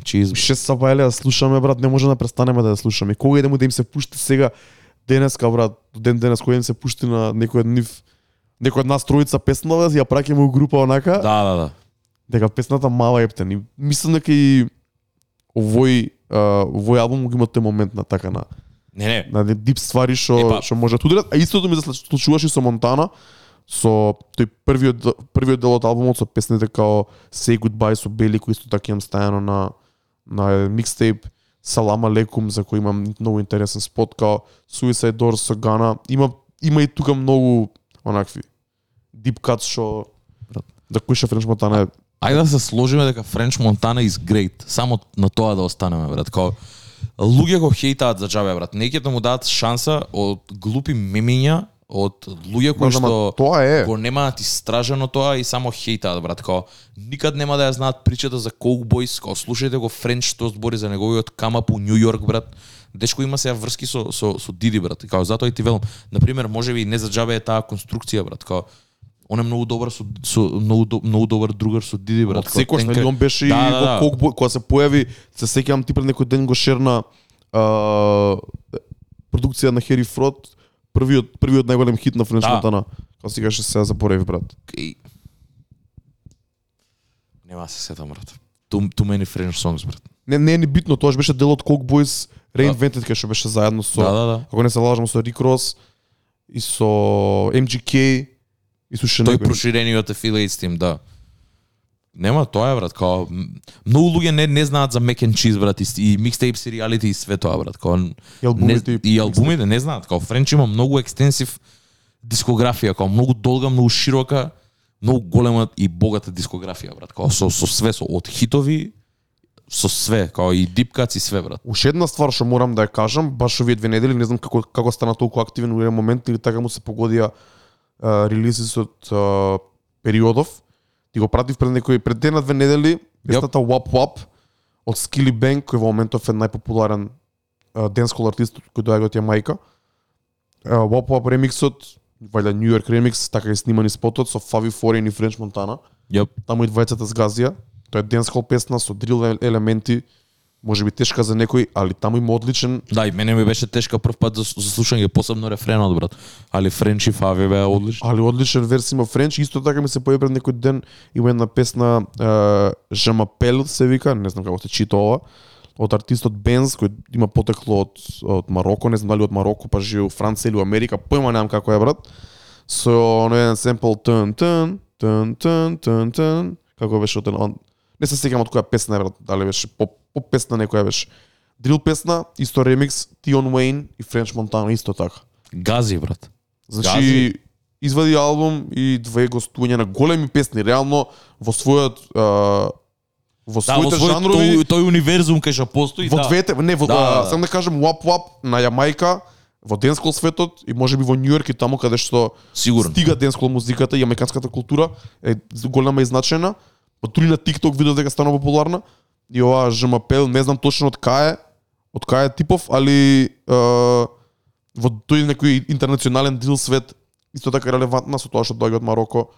Speaker 2: cheese.
Speaker 1: у 6 сабајле да слушаме, брат, не може да престанеме да ја слушаме. Кога идемо да им се пушти сега, денеска, брат, ден денес, кој им се пушти на некој од нив, некој од нас тројца песна, да ја праќаме у група онака,
Speaker 2: Да, да, да.
Speaker 1: дека песната мала ептен. И мислам дека и овој овој албум го има тој момент на така на
Speaker 2: Не, не.
Speaker 1: на дип ствари што што може да ударат, а истото ми се случуваше со Монтана, со тој првиот првиот дел од албумот со песните као Say Goodbye со Бели кои исто така имам стајано на на микстейп Салам алейкум за кој имам многу интересен спот као Suicide Doors со Гана. Има има и тука многу онакви deep cuts што да кој ше Френч Монтана е
Speaker 2: Ајде да се сложиме дека Френч Монтана is great. Само на тоа да останеме, брат. Као луѓе го хейтаат за џабе, брат. Неќе да му дадат шанса од глупи мемиња, од луѓе кои
Speaker 1: Ама
Speaker 2: што
Speaker 1: тоа е.
Speaker 2: го немаат истражено тоа и само хейтаат, брат. Као никад нема да ја знаат причата за Coke Boys, као слушајте го Френч што збори за неговиот камап у Нью Йорк, брат. Дечко има сега врски со со со Диди, брат. И Као затоа и ти велам. На пример, можеби не за џабе е таа конструкција, брат. Као он е многу добар со, со многу, многу добар другар со Диди, брат. Тенка-
Speaker 1: нели, он беше
Speaker 2: Да,
Speaker 1: и
Speaker 2: да,
Speaker 1: во
Speaker 2: да.
Speaker 1: Coke кога се појави, се сеќавам ти пред некој ден го шерна а, продукција на Хери Фрод, првиот првиот најголем хит на Френч
Speaker 2: Да.
Speaker 1: Монтана. Кога си каже се забореви брат.
Speaker 2: И... Нема да се сетам, брат. Too, too many French songs, брат.
Speaker 1: Не не е ни битно, тоа беше дел од Coke Boys Reinvented кај што беше заедно со
Speaker 2: Да, да, да.
Speaker 1: ако не се лажам со Рик Рос и со MGK и со ше
Speaker 2: Тој проширениот affiliates тим, да. Нема тоа е брат, као многу луѓе не не знаат за Mac and Cheese брат и, и mixtape сериалите и све тоа брат, као
Speaker 1: И албумите
Speaker 2: не,
Speaker 1: и
Speaker 2: и албумите не знаат, као Френч има многу екстенсив дискографија, као многу долга, многу широка, многу голема и богата дискографија брат, као со со све со од хитови со све, као и deep cuts и све брат.
Speaker 1: Уште една ствар што морам да ја кажам, баш овие две недели, не знам како како стана толку активен во еден момент или така му се погодија а, релизис од а, периодов. Ти го пратив пред некој пред ден на две недели, песната Wap Wap од Skilly Bang, кој во моментов е најпопуларен денскол артист кој доаѓа од Јамајка. А, Wap Wap ремиксот, вајда New York ремикс, така е сниман и спотот со Favi Foreign и French Montana.
Speaker 2: Јап.
Speaker 1: Таму и двајцата сгазија. Тоа е денскол песна со дрил елементи, може би тешка за некој, али таму има одличен
Speaker 2: Да, и мене ми беше тешка прв пат за, за слушање, посебно рефренот, брат. Али Френч и Фави беа одлични.
Speaker 1: али одличен верс има Френч, исто така ми се појави пред некој ден има една песна Жамапел се вика, не знам како се чита ова, од артистот Бенз кој има потекло од од Мароко, не знам дали од Мароко, па живее во Франција или во Америка, појма немам како е брат. Со оној еден семпл тн тн тн тн тн тн како беше од не се сеќам од која песна е брат, дали беше поп поп песна некоја беше. Дрил песна, исто ремикс, Тион Уейн и Френч Монтана исто така.
Speaker 2: Гази, брат.
Speaker 1: Значи,
Speaker 2: Гази.
Speaker 1: извади албум и две гостувања на големи песни, реално во својот а, во
Speaker 2: Да, во
Speaker 1: своите
Speaker 2: свој,
Speaker 1: жанрови,
Speaker 2: тој, тој универзум кај што постои,
Speaker 1: во
Speaker 2: да.
Speaker 1: двете, не, во,
Speaker 2: Да,
Speaker 1: да,
Speaker 2: да, да.
Speaker 1: сам да кажем Wap Wap на Јамајка, во денскол светот и можеби во Њујорк и таму каде што
Speaker 2: Сигурно.
Speaker 1: стига денскол музиката и американската култура е голема и значајна. Па на TikTok видов дека станува популарна. И ова ЖМПЛ, не знам точно од кај е, од кај е типов, али е, во тој некој интернационален дрил свет исто така релевантна со тоа што доаѓа од Мароко.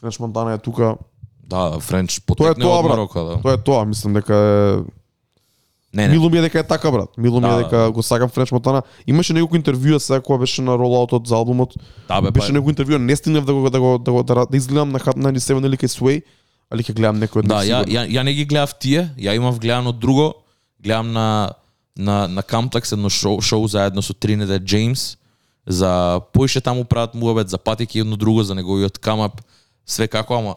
Speaker 1: Френч Монтана е тука.
Speaker 2: Да, Френч
Speaker 1: Тоа е
Speaker 2: потекне
Speaker 1: тоа,
Speaker 2: од. Мароко, да.
Speaker 1: Тоа е тоа, мислам дека е
Speaker 2: Не, не.
Speaker 1: Мило ми е дека е така брат. Мило ми
Speaker 2: Да,
Speaker 1: е
Speaker 2: да.
Speaker 1: дека го сакам Френч Монтана. Имаше неколку интервјуа сега кога беше на ролаутот за албумот.
Speaker 2: Да, бе,
Speaker 1: Беше
Speaker 2: па,
Speaker 1: некој интервју, не стигнав да го да го да, го, да, да изгледам на Hot 97 или Sway, али ќе гледам некој од
Speaker 2: да, ја, ја, ја не ги гледав тие, ја имав гледано друго, гледам на на на Камплекс едно шоу, шоу заедно со Тринидад Джеймс за поише таму прават муабет за патеки едно друго за неговиот камап, све како, ама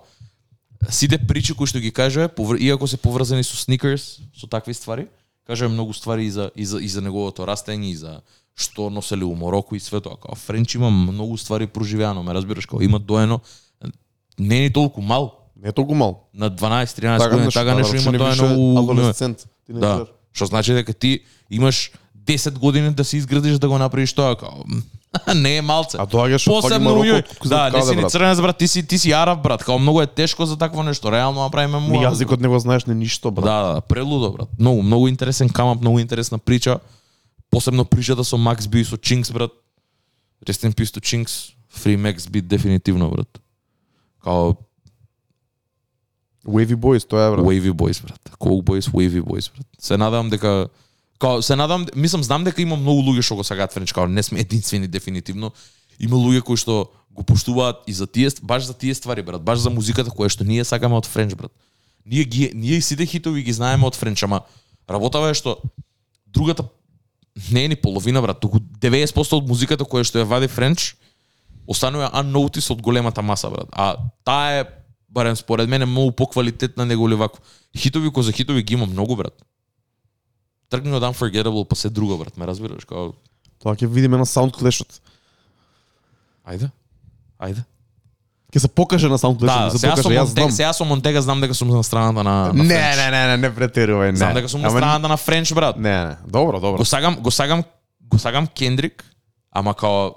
Speaker 2: сите причи кои што ги кажува, повр... иако се поврзани со сникерс, со такви ствари, кажува многу ствари и за, и за, и за неговото растење, и за што носеле у Мороко и све тоа. Као Френч има многу ствари проживеано, ме разбираш, као има доено, не е ни толку мал,
Speaker 1: Не е толку мал.
Speaker 2: на 12-13 години,
Speaker 1: нешто,
Speaker 2: така
Speaker 1: да,
Speaker 2: нешто има тоа
Speaker 1: беше
Speaker 2: у
Speaker 1: адолесцент.
Speaker 2: Да. Што значи дека ти имаш 10 години да се изградиш да го направиш тоа као. не е малце.
Speaker 1: А доаѓаш
Speaker 2: Посебно
Speaker 1: од
Speaker 2: Да, не си ни црнец брат, ти си ти си араб брат, као многу е тешко за такво нешто. Реално направиме му.
Speaker 1: Ни јазикот не го знаеш ни ништо брат.
Speaker 2: Да, да, да, прелудо брат. Многу, многу интересен камап, многу интересна прича. Посебно причата со Макс Би и со Чинкс брат. Peace to Chinks. Free Max Би дефинитивно брат. Као
Speaker 1: Wavy Boys, тоа е брат.
Speaker 2: Wavy Boys, брат. Coke Boys, Wavy Boys, брат. Се надевам дека као се надевам, мислам знам дека има многу луѓе што го сакаат Френч, као не сме единствени дефинитивно. Има луѓе кои што го поштуваат и за тие баш за тие ствари, брат, баш за музиката која што ние сакаме од Френч, брат. Ние ги ние сите хитови ги знаеме од Френч, ама работава е што другата не е ни половина брат, туку 90% од музиката која што ја вади Френч останува unnoticed од големата маса брат. А таа е барем според мене многу поквалитетна него ли вако. Хитови кои за хитови ги има многу брат. Тргни од Unforgettable па се друго брат, ме разбираш као
Speaker 1: Тоа ќе видиме на SoundClash-от.
Speaker 2: ајде. Ајде.
Speaker 1: Ќе се покаже на SoundClash,
Speaker 2: Да,
Speaker 1: се покаже, јас знам.
Speaker 2: сега со Монтега знам дека сум на страната на, на
Speaker 1: Не, не, не, не, не претерувај, не.
Speaker 2: Знам дека сум на страната на Френч брат.
Speaker 1: Не, не. Добро, добро.
Speaker 2: Го сагам, го сагам, го сагам Кендрик, ама као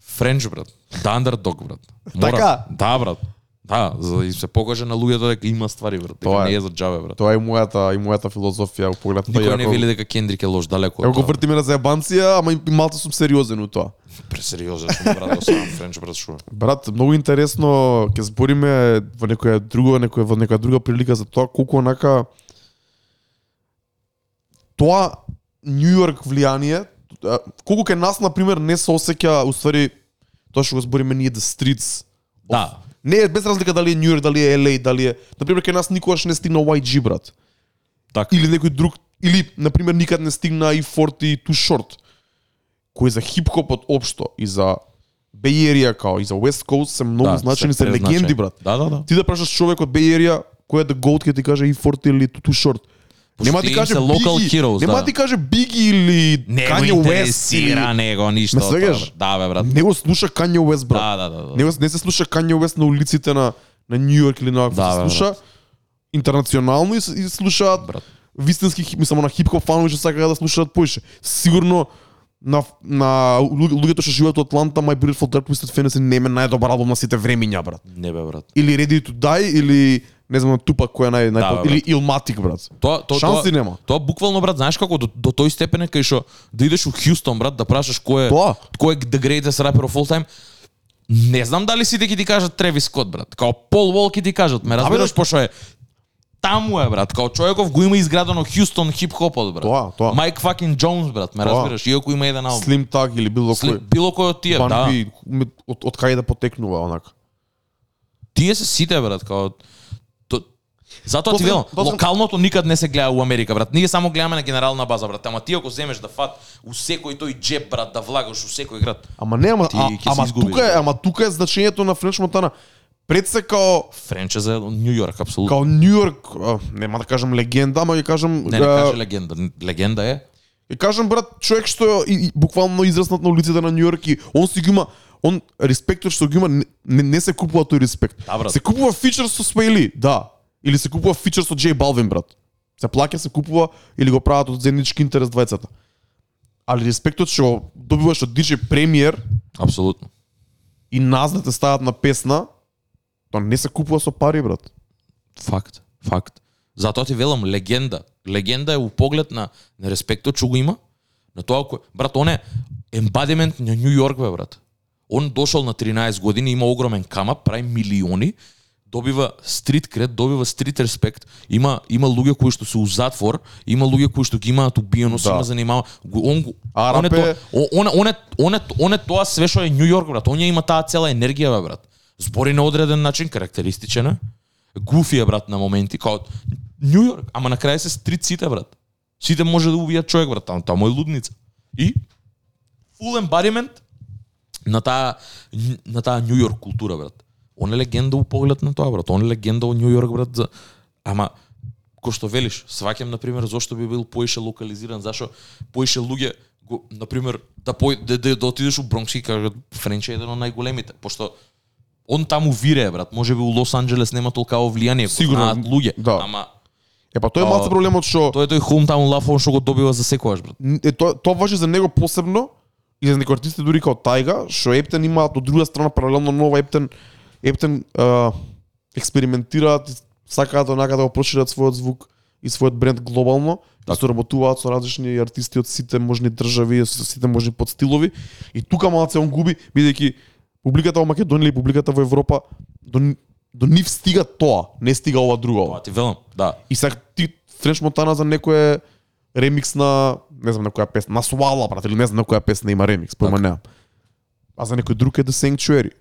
Speaker 2: Френч брат. Да underdog брат.
Speaker 1: Така?
Speaker 2: Да брат. Да, за да се покаже на луѓето дека има ствари брат. Дека
Speaker 1: Тоа е.
Speaker 2: не е за џабе брат.
Speaker 1: Тоа е мојата и мојата филозофија во поглед на.
Speaker 2: Никој не вели дека Кендрик е лош далеко.
Speaker 1: Ево
Speaker 2: од
Speaker 1: го вртиме на заебанција, ама и малку сум сериозен у тоа.
Speaker 2: Пресериозен сум брат, го сагам Френч брат шо.
Speaker 1: Брат, многу интересно ќе збориме во некоја друга, некоја во некоја друга прилика за тоа колку онака тоа Нью Йорк влијание, колку ке нас на пример не се осеќа уствари тоа што го збориме ние the streets.
Speaker 2: Да.
Speaker 1: Не е без разлика дали е Нью Йорк, дали е LA, дали е, на пример ке нас никогаш не стигна YG брат.
Speaker 2: Така.
Speaker 1: Или некој друг или на пример никад не стигна и 40 Too Short кои за хип-хопот општо и за Bay Area као и за West Coast се многу
Speaker 2: Да,
Speaker 1: значени,
Speaker 2: се
Speaker 1: се легенди брат.
Speaker 2: Да, да, да.
Speaker 1: Ти да прашаш човек од Bay Area кој е the GOAT ќе ти каже и 40 или Too Short. Нема ти каже
Speaker 2: local
Speaker 1: Biggie,
Speaker 2: heroes,
Speaker 1: нема
Speaker 2: да.
Speaker 1: ти каже Biggie или Kanye West или...
Speaker 2: него ништо.
Speaker 1: Ме свегаш?
Speaker 2: брат. Да, бе, брат.
Speaker 1: Не го слуша Kanye West брат.
Speaker 2: Да, да, да. да.
Speaker 1: Не, го- не се слуша Kanye West на улиците на на Нью Йорк или на
Speaker 2: Да,
Speaker 1: се слуша интернационално и, и слушаат
Speaker 2: Брат.
Speaker 1: вистински хип, мислам на хип-хоп фанови што сакаат да слушаат поише. Сигурно на на луѓе- луѓето што живеат во Атланта, My Beautiful Dark Twisted Fantasy не е најдобар албум на сите времиња, брат.
Speaker 2: Не бе, брат.
Speaker 1: Или Ready to Die или не знам Тупак кој е нај, нај
Speaker 2: Да,
Speaker 1: или Illmatic, брат.
Speaker 2: Тоа тоа
Speaker 1: Шанси
Speaker 2: тоа,
Speaker 1: нема.
Speaker 2: Тоа буквално брат, знаеш како до, до тој степен е кај што да идеш у Хјустон брат да прашаш кој е
Speaker 1: Тоа.
Speaker 2: кој е the greatest rapper of all time. Не знам дали сите ќе ти кажат Тревис Скот брат. Као Пол Уол ќе ти кажат, ме
Speaker 1: бе,
Speaker 2: разбираш
Speaker 1: да.
Speaker 2: пошто е таму е брат, као човеков го има изградено Хјустон хип-хопот брат.
Speaker 1: Тоа, тоа.
Speaker 2: Майк факин Джонс брат, ме
Speaker 1: Тоа.
Speaker 2: разбираш, иако има еден албум.
Speaker 1: Slim Tag или било кој.
Speaker 2: било кој од тие, да.
Speaker 1: Би, од, од кај да потекнува онака.
Speaker 2: Тие се сите брат, као то, Затоа ти велам, локалното никад не се гледа у Америка, брат. Ние само гледаме на генерална база, брат. Ама ти ако земеш да фат у секој тој джеб, брат, да влагаш у секој град,
Speaker 1: Ама не, ама,
Speaker 2: Ти
Speaker 1: а, ама
Speaker 2: изгубиш,
Speaker 1: тука е, ама тука е значењето на Френч Монтана. Пред се као
Speaker 2: Френч е за Нью Йорк, апсолутно.
Speaker 1: као Нью Йорк, нема да кажам легенда, ама ќе кажам
Speaker 2: Не, не
Speaker 1: а,
Speaker 2: каже легенда. Легенда е.
Speaker 1: Ќе кажам брат, човек што и, и, буквално израснат на улиците на Нью Йорк и он си ги има он респектот што ги има не, не, се купува тој респект.
Speaker 2: Да, брат.
Speaker 1: се купува фичер со Свейли, да. Или се купува фичер со Джей Балвин, брат. Се плаќа, се купува или го прават од заеднички интерес двајцата. Али респектот што добиваш од DJ Premier
Speaker 2: Апсолутно.
Speaker 1: и нас да те стават на песна, тоа не се купува со пари, брат.
Speaker 2: Факт. Факт. Затоа ти велам легенда. Легенда е у поглед на, на респектот што го има. На тоа кој... Брат, он е ембадимент на Нью Йорк, бе, брат. Он дошол на 13 години, има огромен камап, прави милиони, добива стрит кред, добива стрит респект. Има има луѓе кои што се у затвор, има луѓе кои што ги имаат убиено,
Speaker 1: Да.
Speaker 2: има занимава. Он го он е, тоа, он, он, е, он, е, он е тоа све што е Нью Йорк, брат. Он ја има таа цела енергија, бе, брат. Збори на одреден начин, карактеристичен е. Гуфи е, брат, на моменти, као Нью Йорк, ама на крај се стрит сите, брат. Сите може да убијат човек, брат, таму, таму е лудница. И full embodiment на таа на таа Нью Йорк култура, брат. Он е легенда у поглед на тоа, брат. Он е легенда во Нью Йорк, брат, за ама кој што велиш, сваќам на пример зошто би бил поише локализиран, зашо поише луѓе го на пример да пој да, да, да отидеш у Бронкс и кажат Френч е еден од најголемите, пошто он таму вирее, брат. Може би у Лос Анџелес нема толкаво влијание,
Speaker 1: Сигурно,
Speaker 2: знаат луѓе,
Speaker 1: да.
Speaker 2: ама
Speaker 1: Е па тоа е малку проблемот што
Speaker 2: тој е тој hometown love што го добива за секојаш, брат.
Speaker 1: е, тоа, тоа важи за него посебно и за некои артисти дури како Тајга, што Ептен имаат од друга страна паралелно нова Ептен Ептен а, експериментираат сакаат онака да го прошират својот звук и својот бренд глобално, да
Speaker 2: Така.
Speaker 1: соработуваат со различни артисти од сите можни држави, со сите можни подстилови и тука малце он губи бидејќи публиката во Македонија и публиката во Европа до, до нив стига тоа, не стига ова друго.
Speaker 2: Тоа ти велам, да.
Speaker 1: И сега ти Френч Монтана за некој ремикс на не знам на која песна, на Суала брат, или не знам на која песна има ремикс, појма
Speaker 2: Така.
Speaker 1: немам. А за некој друг е The Sanctuary.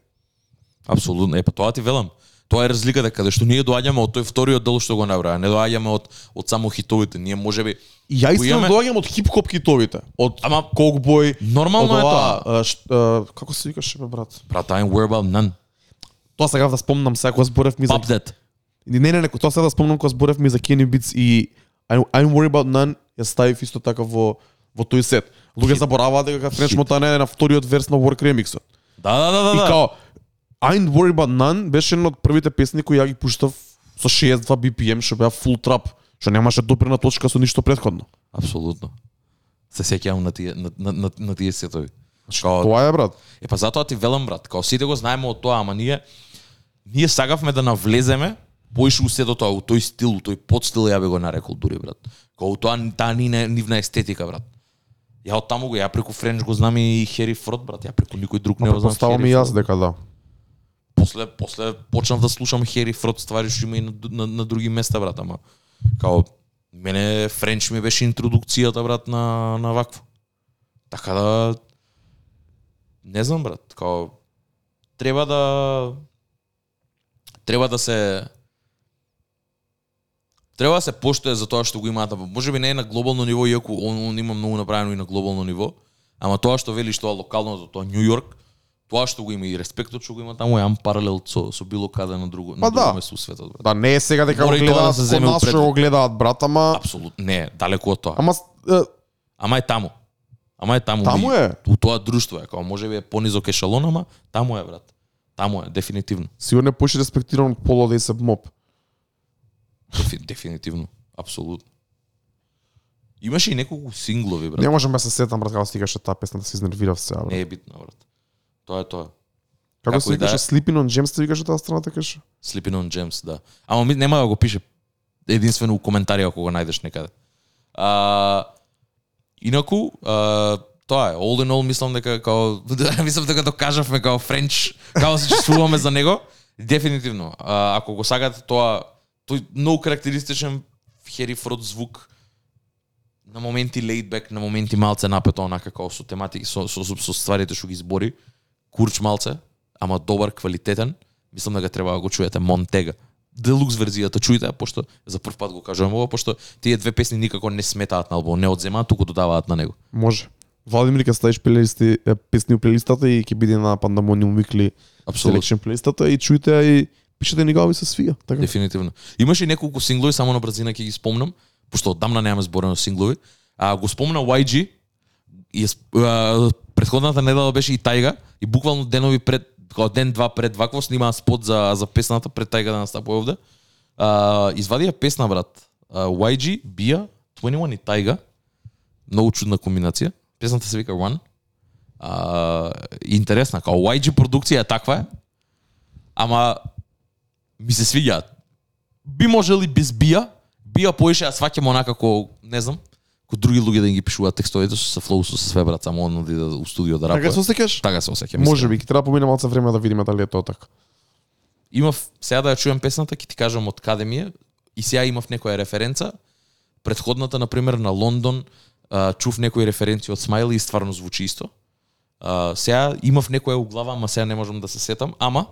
Speaker 2: Апсолутно. Е, па тоа ти велам. Тоа е разликата каде што ние доаѓаме од тој вториот дел што го набраа, не доаѓаме од од само хитовите. Ние можеби
Speaker 1: И ја истина
Speaker 2: имаме-
Speaker 1: доаѓам од хип-хоп китовите, од
Speaker 2: Ама
Speaker 1: Кокбой,
Speaker 2: нормално
Speaker 1: од
Speaker 2: е
Speaker 1: ова,
Speaker 2: тоа.
Speaker 1: а, ш- а, како се викаше бе брат?
Speaker 2: Брат, I'm worried about none.
Speaker 1: Тоа сега да спомнам сега кога зборев ми за
Speaker 2: Pop that.
Speaker 1: Не, не, не, тоа сега да спомнам кога зборев ми за Kenny Beats и I'm, I'm worried about none ја ставив исто така во во тој сет. Луѓе забораваат дека Френч Мотана е на вториот верс на Work Remixот.
Speaker 2: Да, да, да, да.
Speaker 1: И
Speaker 2: да.
Speaker 1: Као I'm worried about none беше едно од првите песни кои ја ги пуштав со 62 BPM што беа full trap, што немаше допрена точка со ништо предходно.
Speaker 2: Апсолутно. Се сеќавам на тие на, на, на, на тие сетови. Као,
Speaker 1: Тоа е брат.
Speaker 2: Е па затоа ти велам брат, као сите го знаеме од тоа, ама ние ние сагавме да навлеземе поише у сето тоа, у тој стил, у тој подстил ја би го нарекол дури брат. Као у тоа таа нивна, нивна естетика брат. Ја од таму го, ја преку Френч го знам и Хери Фрод брат, ја преку никој друг не го знам.
Speaker 1: Поставам
Speaker 2: Хери
Speaker 1: и јас дека да.
Speaker 2: После после почнав да слушам Хери Фрод ствари што има и на, на, на други места брат, ама као мене Френч ми беше интродукцијата брат на на вакво. Така да не знам брат, као треба да треба да се треба да се поштое за тоа што го имаат, Можеби не е на глобално ниво, иако он, он има многу направено и на глобално ниво, ама тоа што велиш тоа локалното, тоа Нью Йорк, тоа што го има и респектот што го има таму, јам паралел со со било каде на друго
Speaker 1: Па
Speaker 2: на друго
Speaker 1: да.
Speaker 2: место у светот. Брат.
Speaker 1: Да не е сега дека го
Speaker 2: Мора тоа да
Speaker 1: гледаат
Speaker 2: се
Speaker 1: кон
Speaker 2: земе
Speaker 1: нас што го гледаат брат, ама
Speaker 2: Апсолутно, не, далеку од тоа.
Speaker 1: ама е,
Speaker 2: Ама е таму. Ама е таму.
Speaker 1: Таму е?
Speaker 2: У тоа друштво е, као може би е понизок ешалон, ама таму е брат. Таму е дефинитивно.
Speaker 1: сигурно е поише респектиран од Поло да се моп.
Speaker 2: Дефи, дефинитивно. Апсолутно. Имаше и неколку синглови, брат.
Speaker 1: Не можам да се сетам брат како стигаше таа песна да се изнервирав сега брат.
Speaker 2: Не е битно, брат. Тоа е тоа.
Speaker 1: Како
Speaker 2: како
Speaker 1: се
Speaker 2: да
Speaker 1: викаше
Speaker 2: е.
Speaker 1: Sleeping on Gems, се викаше таа страна такаш?
Speaker 2: Sleeping on Gems, да. Ама ми, нема да го пише единствено у коментари ако го најдеш некаде. А, инаку, а, тоа е. All in all мислам дека као мислам дека докажавме као Френч, као се чувствуваме за него. Дефинитивно. А, ако го сагате тоа тој многу карактеристичен Хери Фрод звук на моменти laid back, на моменти малце напето онака како со тематики со со, со, со стварите што ги збори. Курч малце, ама добар, квалитетен. Мислам дека треба да го чуете Монтега. Делукс верзијата чујте, пошто за прв пат го кажувам ова, пошто тие две песни никако не сметаат на албум, не одземаат, туку додаваат на него.
Speaker 1: Може. Владимир ќе ставиш плейлисти, песни у плейлистата и ќе биде на Pandemonium Weekly
Speaker 2: Апсолутно.
Speaker 1: Selection плейлистата и чујте ја и пишете ни гави се свија. Така.
Speaker 2: Дефинитивно. Имаше и неколку синглови, само на брзина ќе ги спомнам, пошто одамна немаме зборено синглови. А го спомна YG и а, предходната недела беше и Тајга и буквално денови пред како ден два пред вакво снимаа спот за за песната пред Тајга да настапува овде. А, извадија песна брат. А, YG, Bia, 21 и Тајга. Многу чудна комбинација. Песната се вика One. А, интересна, као YG продукција е таква е. Ама ми се свиѓаат. Би можели без Бија, Бија поише ја сваќам онака како, не знам, ко други луѓе да ги пишуваат текстовите со се флоу со се све брат, само он оди да у студио да
Speaker 1: Така
Speaker 2: рапува.
Speaker 1: се осеќаш?
Speaker 2: Така се осеќам.
Speaker 1: Може би, ќе треба помине малце време да видиме дали е тоа така.
Speaker 2: Имав сега да ја чуем песната, ќе ти кажам од каде ми е и сега имав некоја референца. Предходната на пример на Лондон чув некои референции од Смайли и стварно звучи исто. А, сега имав некоја у глава, ама сега не можам да се сетам, ама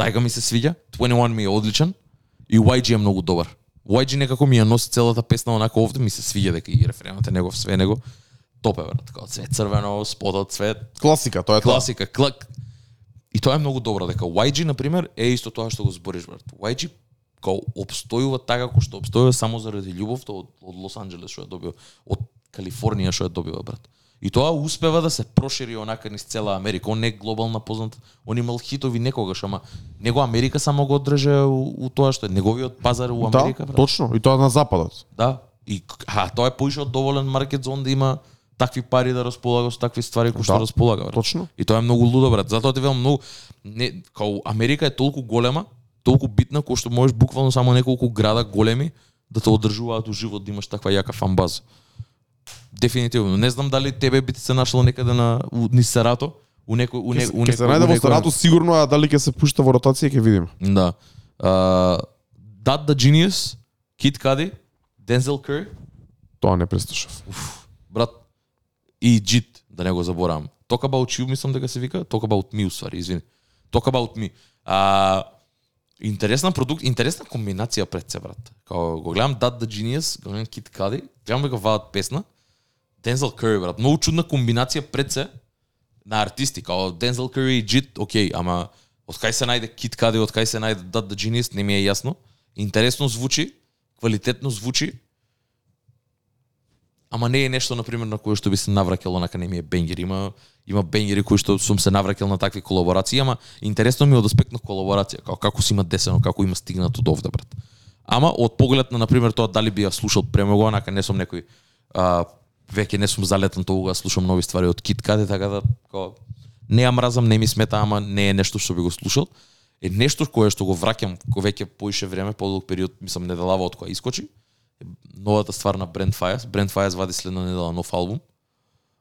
Speaker 2: Тајга ми се свиѓа, 21 ми е одличен и YG е многу добар. YG некако ми ја носи целата песна онака овде, ми се свиѓа дека и референот е негов, све него. Топ е брат, како цвет црвено, спотот цвет,
Speaker 1: Класика, тоа е тоа.
Speaker 2: класика, клак. И тоа е многу добро, дека YG, на пример, е исто тоа што го збориш, брат. YG као обстојува така како што обстојува само заради љубовта од, од Лос Анџелес што ја добива, од Калифорнија што ја добива, брат. И тоа успева да се прошири онака низ цела Америка. Он не е глобална познат, он имал хитови некогаш, ама него Америка само го одржа у, у тоа што е неговиот пазар у Америка,
Speaker 1: да,
Speaker 2: брат.
Speaker 1: точно. И тоа на западот.
Speaker 2: Да. И а, тоа е поише од доволен маркет за он да има такви пари да располага со такви ствари кои што
Speaker 1: Да,
Speaker 2: располага. Брат.
Speaker 1: Точно.
Speaker 2: И тоа е многу лудо, брат. Затоа ти велам многу не као Америка е толку голема, толку битна кој што можеш буквално само неколку града големи да те одржуваат у живот да имаш таква јака фан база. Дефинитивно. Не знам дали тебе би ти се нашло некаде на у, низ Сарато, у некој у, не, у
Speaker 1: Ќе се
Speaker 2: некој
Speaker 1: најде во
Speaker 2: некој-
Speaker 1: старато сигурно, а дали ќе се пушта во ротација ќе видиме.
Speaker 2: Да. Uh, Dad the Genius, Kid Cudi, Denzel Curry,
Speaker 1: Тоа не преслушав.
Speaker 2: брат, и Джит, да не го заборавам. Talk About You, мислам дека се вика, Talk About Me, усвари, извини. Talk About Me. А, Интересна продукт, интересна комбинација пред се, брат. Као го гледам Dad the Genius, го гледам Kid Cudi, гледам дека ваат песна. Дензел Кери, брат. Многу чудна комбинација пред се на артисти, као Дензел Кери и джит, окей, ама од кај се најде Кит Кади, од кај се најде Дат да Genius, не ми е јасно. Интересно звучи, квалитетно звучи, ама не е нешто на пример на кое што би се навраќал онака не ми е бенгер има има бенгери кои што сум се навраќал на такви колаборации ама интересно ми е од аспект на колаборација како како си има десено како има стигнато до овде брат ама од поглед на на пример тоа дали би ја слушал премногу онака не сум некој а, веќе не сум залетен тоа да слушам нови ствари од Кит Каде така да како не ја мразам не ми смета ама не е нешто што би го слушал е нешто кое што го враќам кога веќе поише време подолг период мислам неделава од која искочи новата ствар на Brand Fires. Brand Fires вади следна недела нов албум.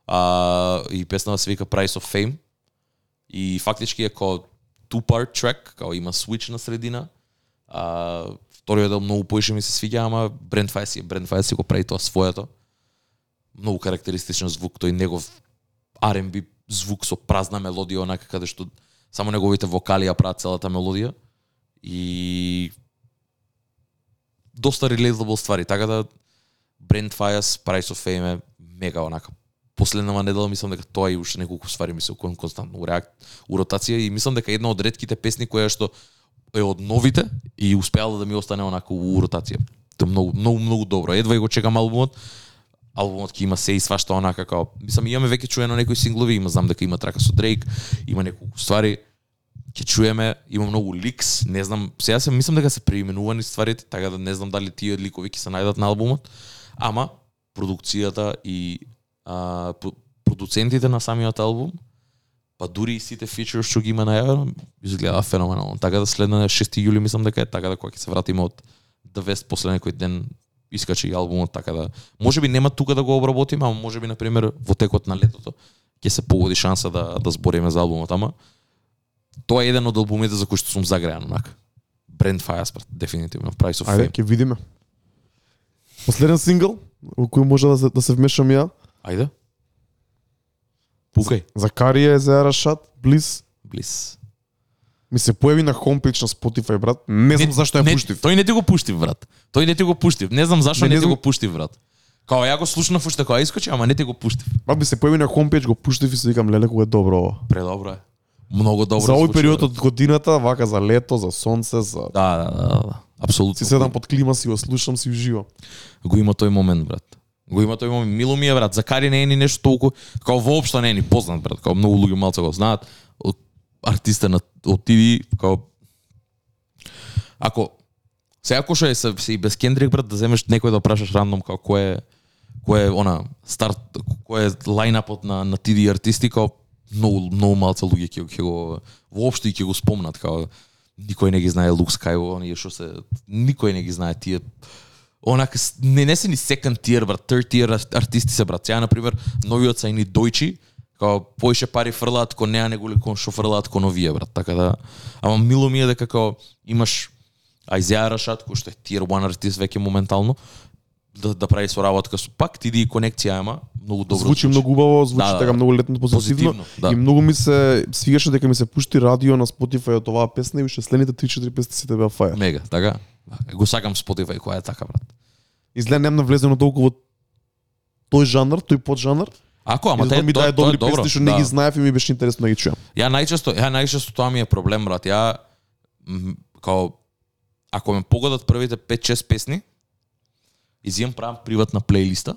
Speaker 2: А, и песната се вика Price of Fame. И фактички е као two-part track, као има switch на средина. А, вториот дел многу поише ми се свиѓа, ама Brand Fires е Fires си го прави тоа своето. Многу карактеристичен звук, тој негов R&B звук со празна мелодија, онака каде што само неговите вокали ја прават целата мелодија. И доста relatable ствари, така да Brent Fires, Price of Fame е мега онака. Последнава недела мислам дека тоа и уште неколку ствари ми се константно у, реак... у ротација и мислам дека една од ретките песни која што е од новите и успеала да ми остане онака у ротација. Тоа многу многу многу добро. Едва и го чекам албумот. Албумот ќе има се и свашта онака како мислам имаме веќе чуено некои синглови, има знам дека има трака со Дрейк, има неколку ствари ќе чуеме, има многу ликс, не знам, сега се мислам дека се преименувани стварите, така да не знам дали тие ликови ќе се најдат на албумот, ама продукцијата и а, продуцентите на самиот албум, па дури и сите фичерс што ги има најавено, изгледа феноменално. Така да следна 6 јули мислам дека е, така да кога ќе се вратиме од The West после некој ден искачи и албумот, така да можеби нема тука да го обработиме, ама можеби на пример во текот на летото ќе се погоди шанса да да збориме за албумот, ама Тоа е еден од албумите за кои што сум загреан, онака. Brand Fires, дефинитивно, Price of
Speaker 1: Ајде,
Speaker 2: Fame.
Speaker 1: ќе видиме. Последен сингл, во кој може да се, да се вмешам ја,
Speaker 2: Ајде. Пукај.
Speaker 1: Закарија е за Рашат, Близ,
Speaker 2: Близ.
Speaker 1: Ми се појави на хомпејдж на Spotify, брат. Не знам зашто ја
Speaker 2: не,
Speaker 1: пуштив.
Speaker 2: Тој не ти го пуштив, брат. Тој не ти го пуштив. Не знам зашто
Speaker 1: Не,
Speaker 2: не,
Speaker 1: не
Speaker 2: ти го пуштив, брат. Као ја го слушнав уште кога искочи, ама не ти го пуштив.
Speaker 1: Брат, ми се појави на хомпејдж, го пуштив и си викам, леле, кога е добро ова.
Speaker 2: Предобро е. Многу добро.
Speaker 1: за овој период
Speaker 2: брат.
Speaker 1: од годината, вака за лето, за сонце, за...
Speaker 2: Да, да, да, да. Апсолутно.
Speaker 1: Си седам под клима, си го слушам, си уживам.
Speaker 2: го има тој момент, брат. Го има тој момент. Мило ми е, брат. Закари не е ни нешто толку, као воопшто не е ни познат, брат. Као многу луѓе малце го знаат. Артиста на отиди како као ако сега ако што е се, се и без Кендрик, брат, да земеш некој да прашаш рандом како кој е кој е она старт кој е лајнапот на на тиди артисти као многу многу малце луѓе ќе ќе го воопшто и ќе го спомнат као никој не ги знае Лук Скајо, оние што се никој не ги знае тие онака не не се ни second tier брат, third tier артисти се брат. Сега на пример новиот са и ни дојчи, као поише пари фрлаат кон неа него ли кон што фрлаат кон овие брат. Така да ама мило ми е дека као имаш Ајзеа Рашат кој што е tier 1 артист веќе моментално да да прави соработка со пак ти и конекција има многу добро
Speaker 1: звучи многу убаво, звучи
Speaker 2: Да, да,
Speaker 1: така
Speaker 2: да.
Speaker 1: многу летно позитивно.
Speaker 2: Позитивно, да.
Speaker 1: И многу ми се свигаше дека ми се пушти радио на Spotify од оваа песна и уште следните 3-4 песни сите беа фајер.
Speaker 2: мега, така? Го сакам Spotify која е така брат.
Speaker 1: Изгледа немам навлезено толку во тој жанр, тој поджанр.
Speaker 2: Ако, ама те
Speaker 1: ми
Speaker 2: тоа
Speaker 1: даде
Speaker 2: е тоа е
Speaker 1: добри
Speaker 2: добро.
Speaker 1: песни што не
Speaker 2: да.
Speaker 1: ги знаев и ми беше интересно да ги чујам.
Speaker 2: Ја најчесто, ја најчесто тоа ми е проблем, брат. Ја као ако ме погодат првите 5-6 песни, изијам правам приватна плейлиста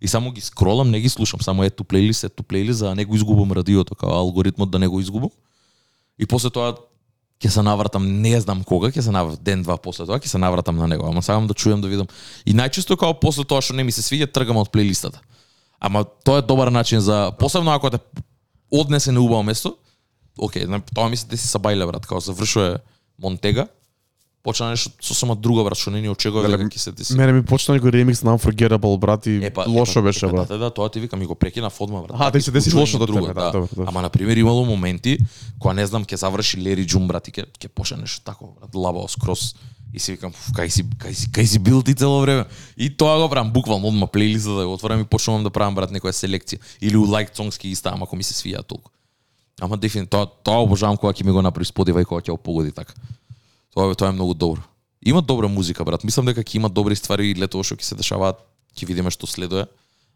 Speaker 2: и само ги скролам, не ги слушам, само ето плейлист, ето плейлист за да не го изгубам радиото, као алгоритмот да не го изгубам. И после тоа ќе се навратам, не знам кога, ќе се навратам ден два после тоа, ќе се навратам на него, ама сакам да чујам да видам. И најчесто као после тоа што не ми се свиѓа, тргам од плейлистата. Ама тоа е добар начин за посебно ако те однесе на убаво место. Океј, тоа ми се деси са бајле брат, као завршува Монтега, почна нешто сосема друго брат, што не ни очекува дека ќе се деси.
Speaker 1: Мене ми почна некој ремикс на Unforgettable, брат, и
Speaker 2: Епа,
Speaker 1: лошо
Speaker 2: епа,
Speaker 1: беше,
Speaker 2: епа,
Speaker 1: брат.
Speaker 2: Да, да, тоа ти викам и го прекина одма брат.
Speaker 1: Аха, те се деси лошо до
Speaker 2: друго,
Speaker 1: тебе, да, добро, добро.
Speaker 2: Ама на пример имало моменти кога не знам ќе заврши Лери Джун брат и ќе ќе почне нешто тако брат, лабао скрос и си викам "Фу, кај си кај си кај си бил ти цело време. И тоа го правам буквално одма плейлиста да го отворам и почнувам да правам брат некоја селекција или у лайк songs ги ги ставам ако ми се свија толку. Ама дефинитивно тоа тоа обожавам кога ќе ми го направи Spotify кога ќе го погоди така. Тоа е тоа е многу добро. Има добра музика, брат. Мислам дека ќе има добри ствари и летово што ќе се дешаваат. Ќе видиме што следува.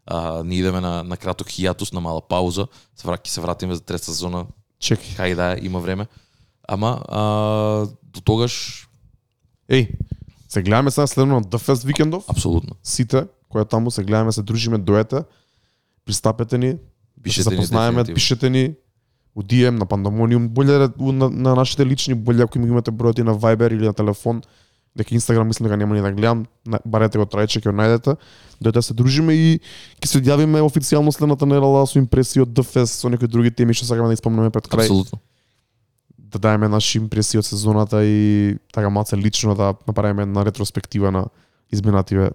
Speaker 2: А, ние идеме на, на краток хијатус, на мала пауза. Се враќа се вратиме за трета сезона.
Speaker 1: Чекај.
Speaker 2: Кај да има време. Ама а, до тогаш
Speaker 1: Еј, се гледаме сега следно на The Fest викендов.
Speaker 2: апсолутно.
Speaker 1: Сите, која таму се гледаме, се дружиме, доете. Пристапете ни,
Speaker 2: Пишете
Speaker 1: да се запознаеме, пишете ни у DM на Пандамониум, боле да- на, на нашите лични, боле ако ми имате бројот и на Viber или на телефон, дека Инстаграм мислам дека нема ни да гледам, барете го трајче ќе го најдете, дојдете да се дружиме и ќе се јавиме официјално следната недела со импресии од The Fest, со некои други теми што сакаме да испомнеме пред крај,
Speaker 2: Апсолутно.
Speaker 1: Да даеме наши импресии од сезоната и така малце лично да направиме една ретроспектива на изминативе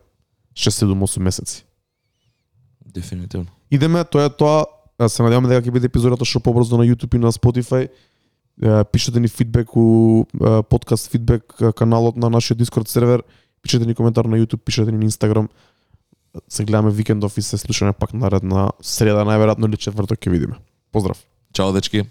Speaker 1: 6-7-8 месеци.
Speaker 2: Дефинитивно.
Speaker 1: Идеме, тоа е тоа. Се надеваме дека ќе биде епизодата што побрзо на YouTube и на Spotify. Пишете ни фидбек у подкаст фидбек каналот на нашиот Discord сервер. Пишете ни коментар на YouTube, пишете ни на Instagram. Се гледаме викендов и се слушаме пак наредна среда, најверојатно или четврток ќе видиме. Поздрав.
Speaker 2: Чао, дечки.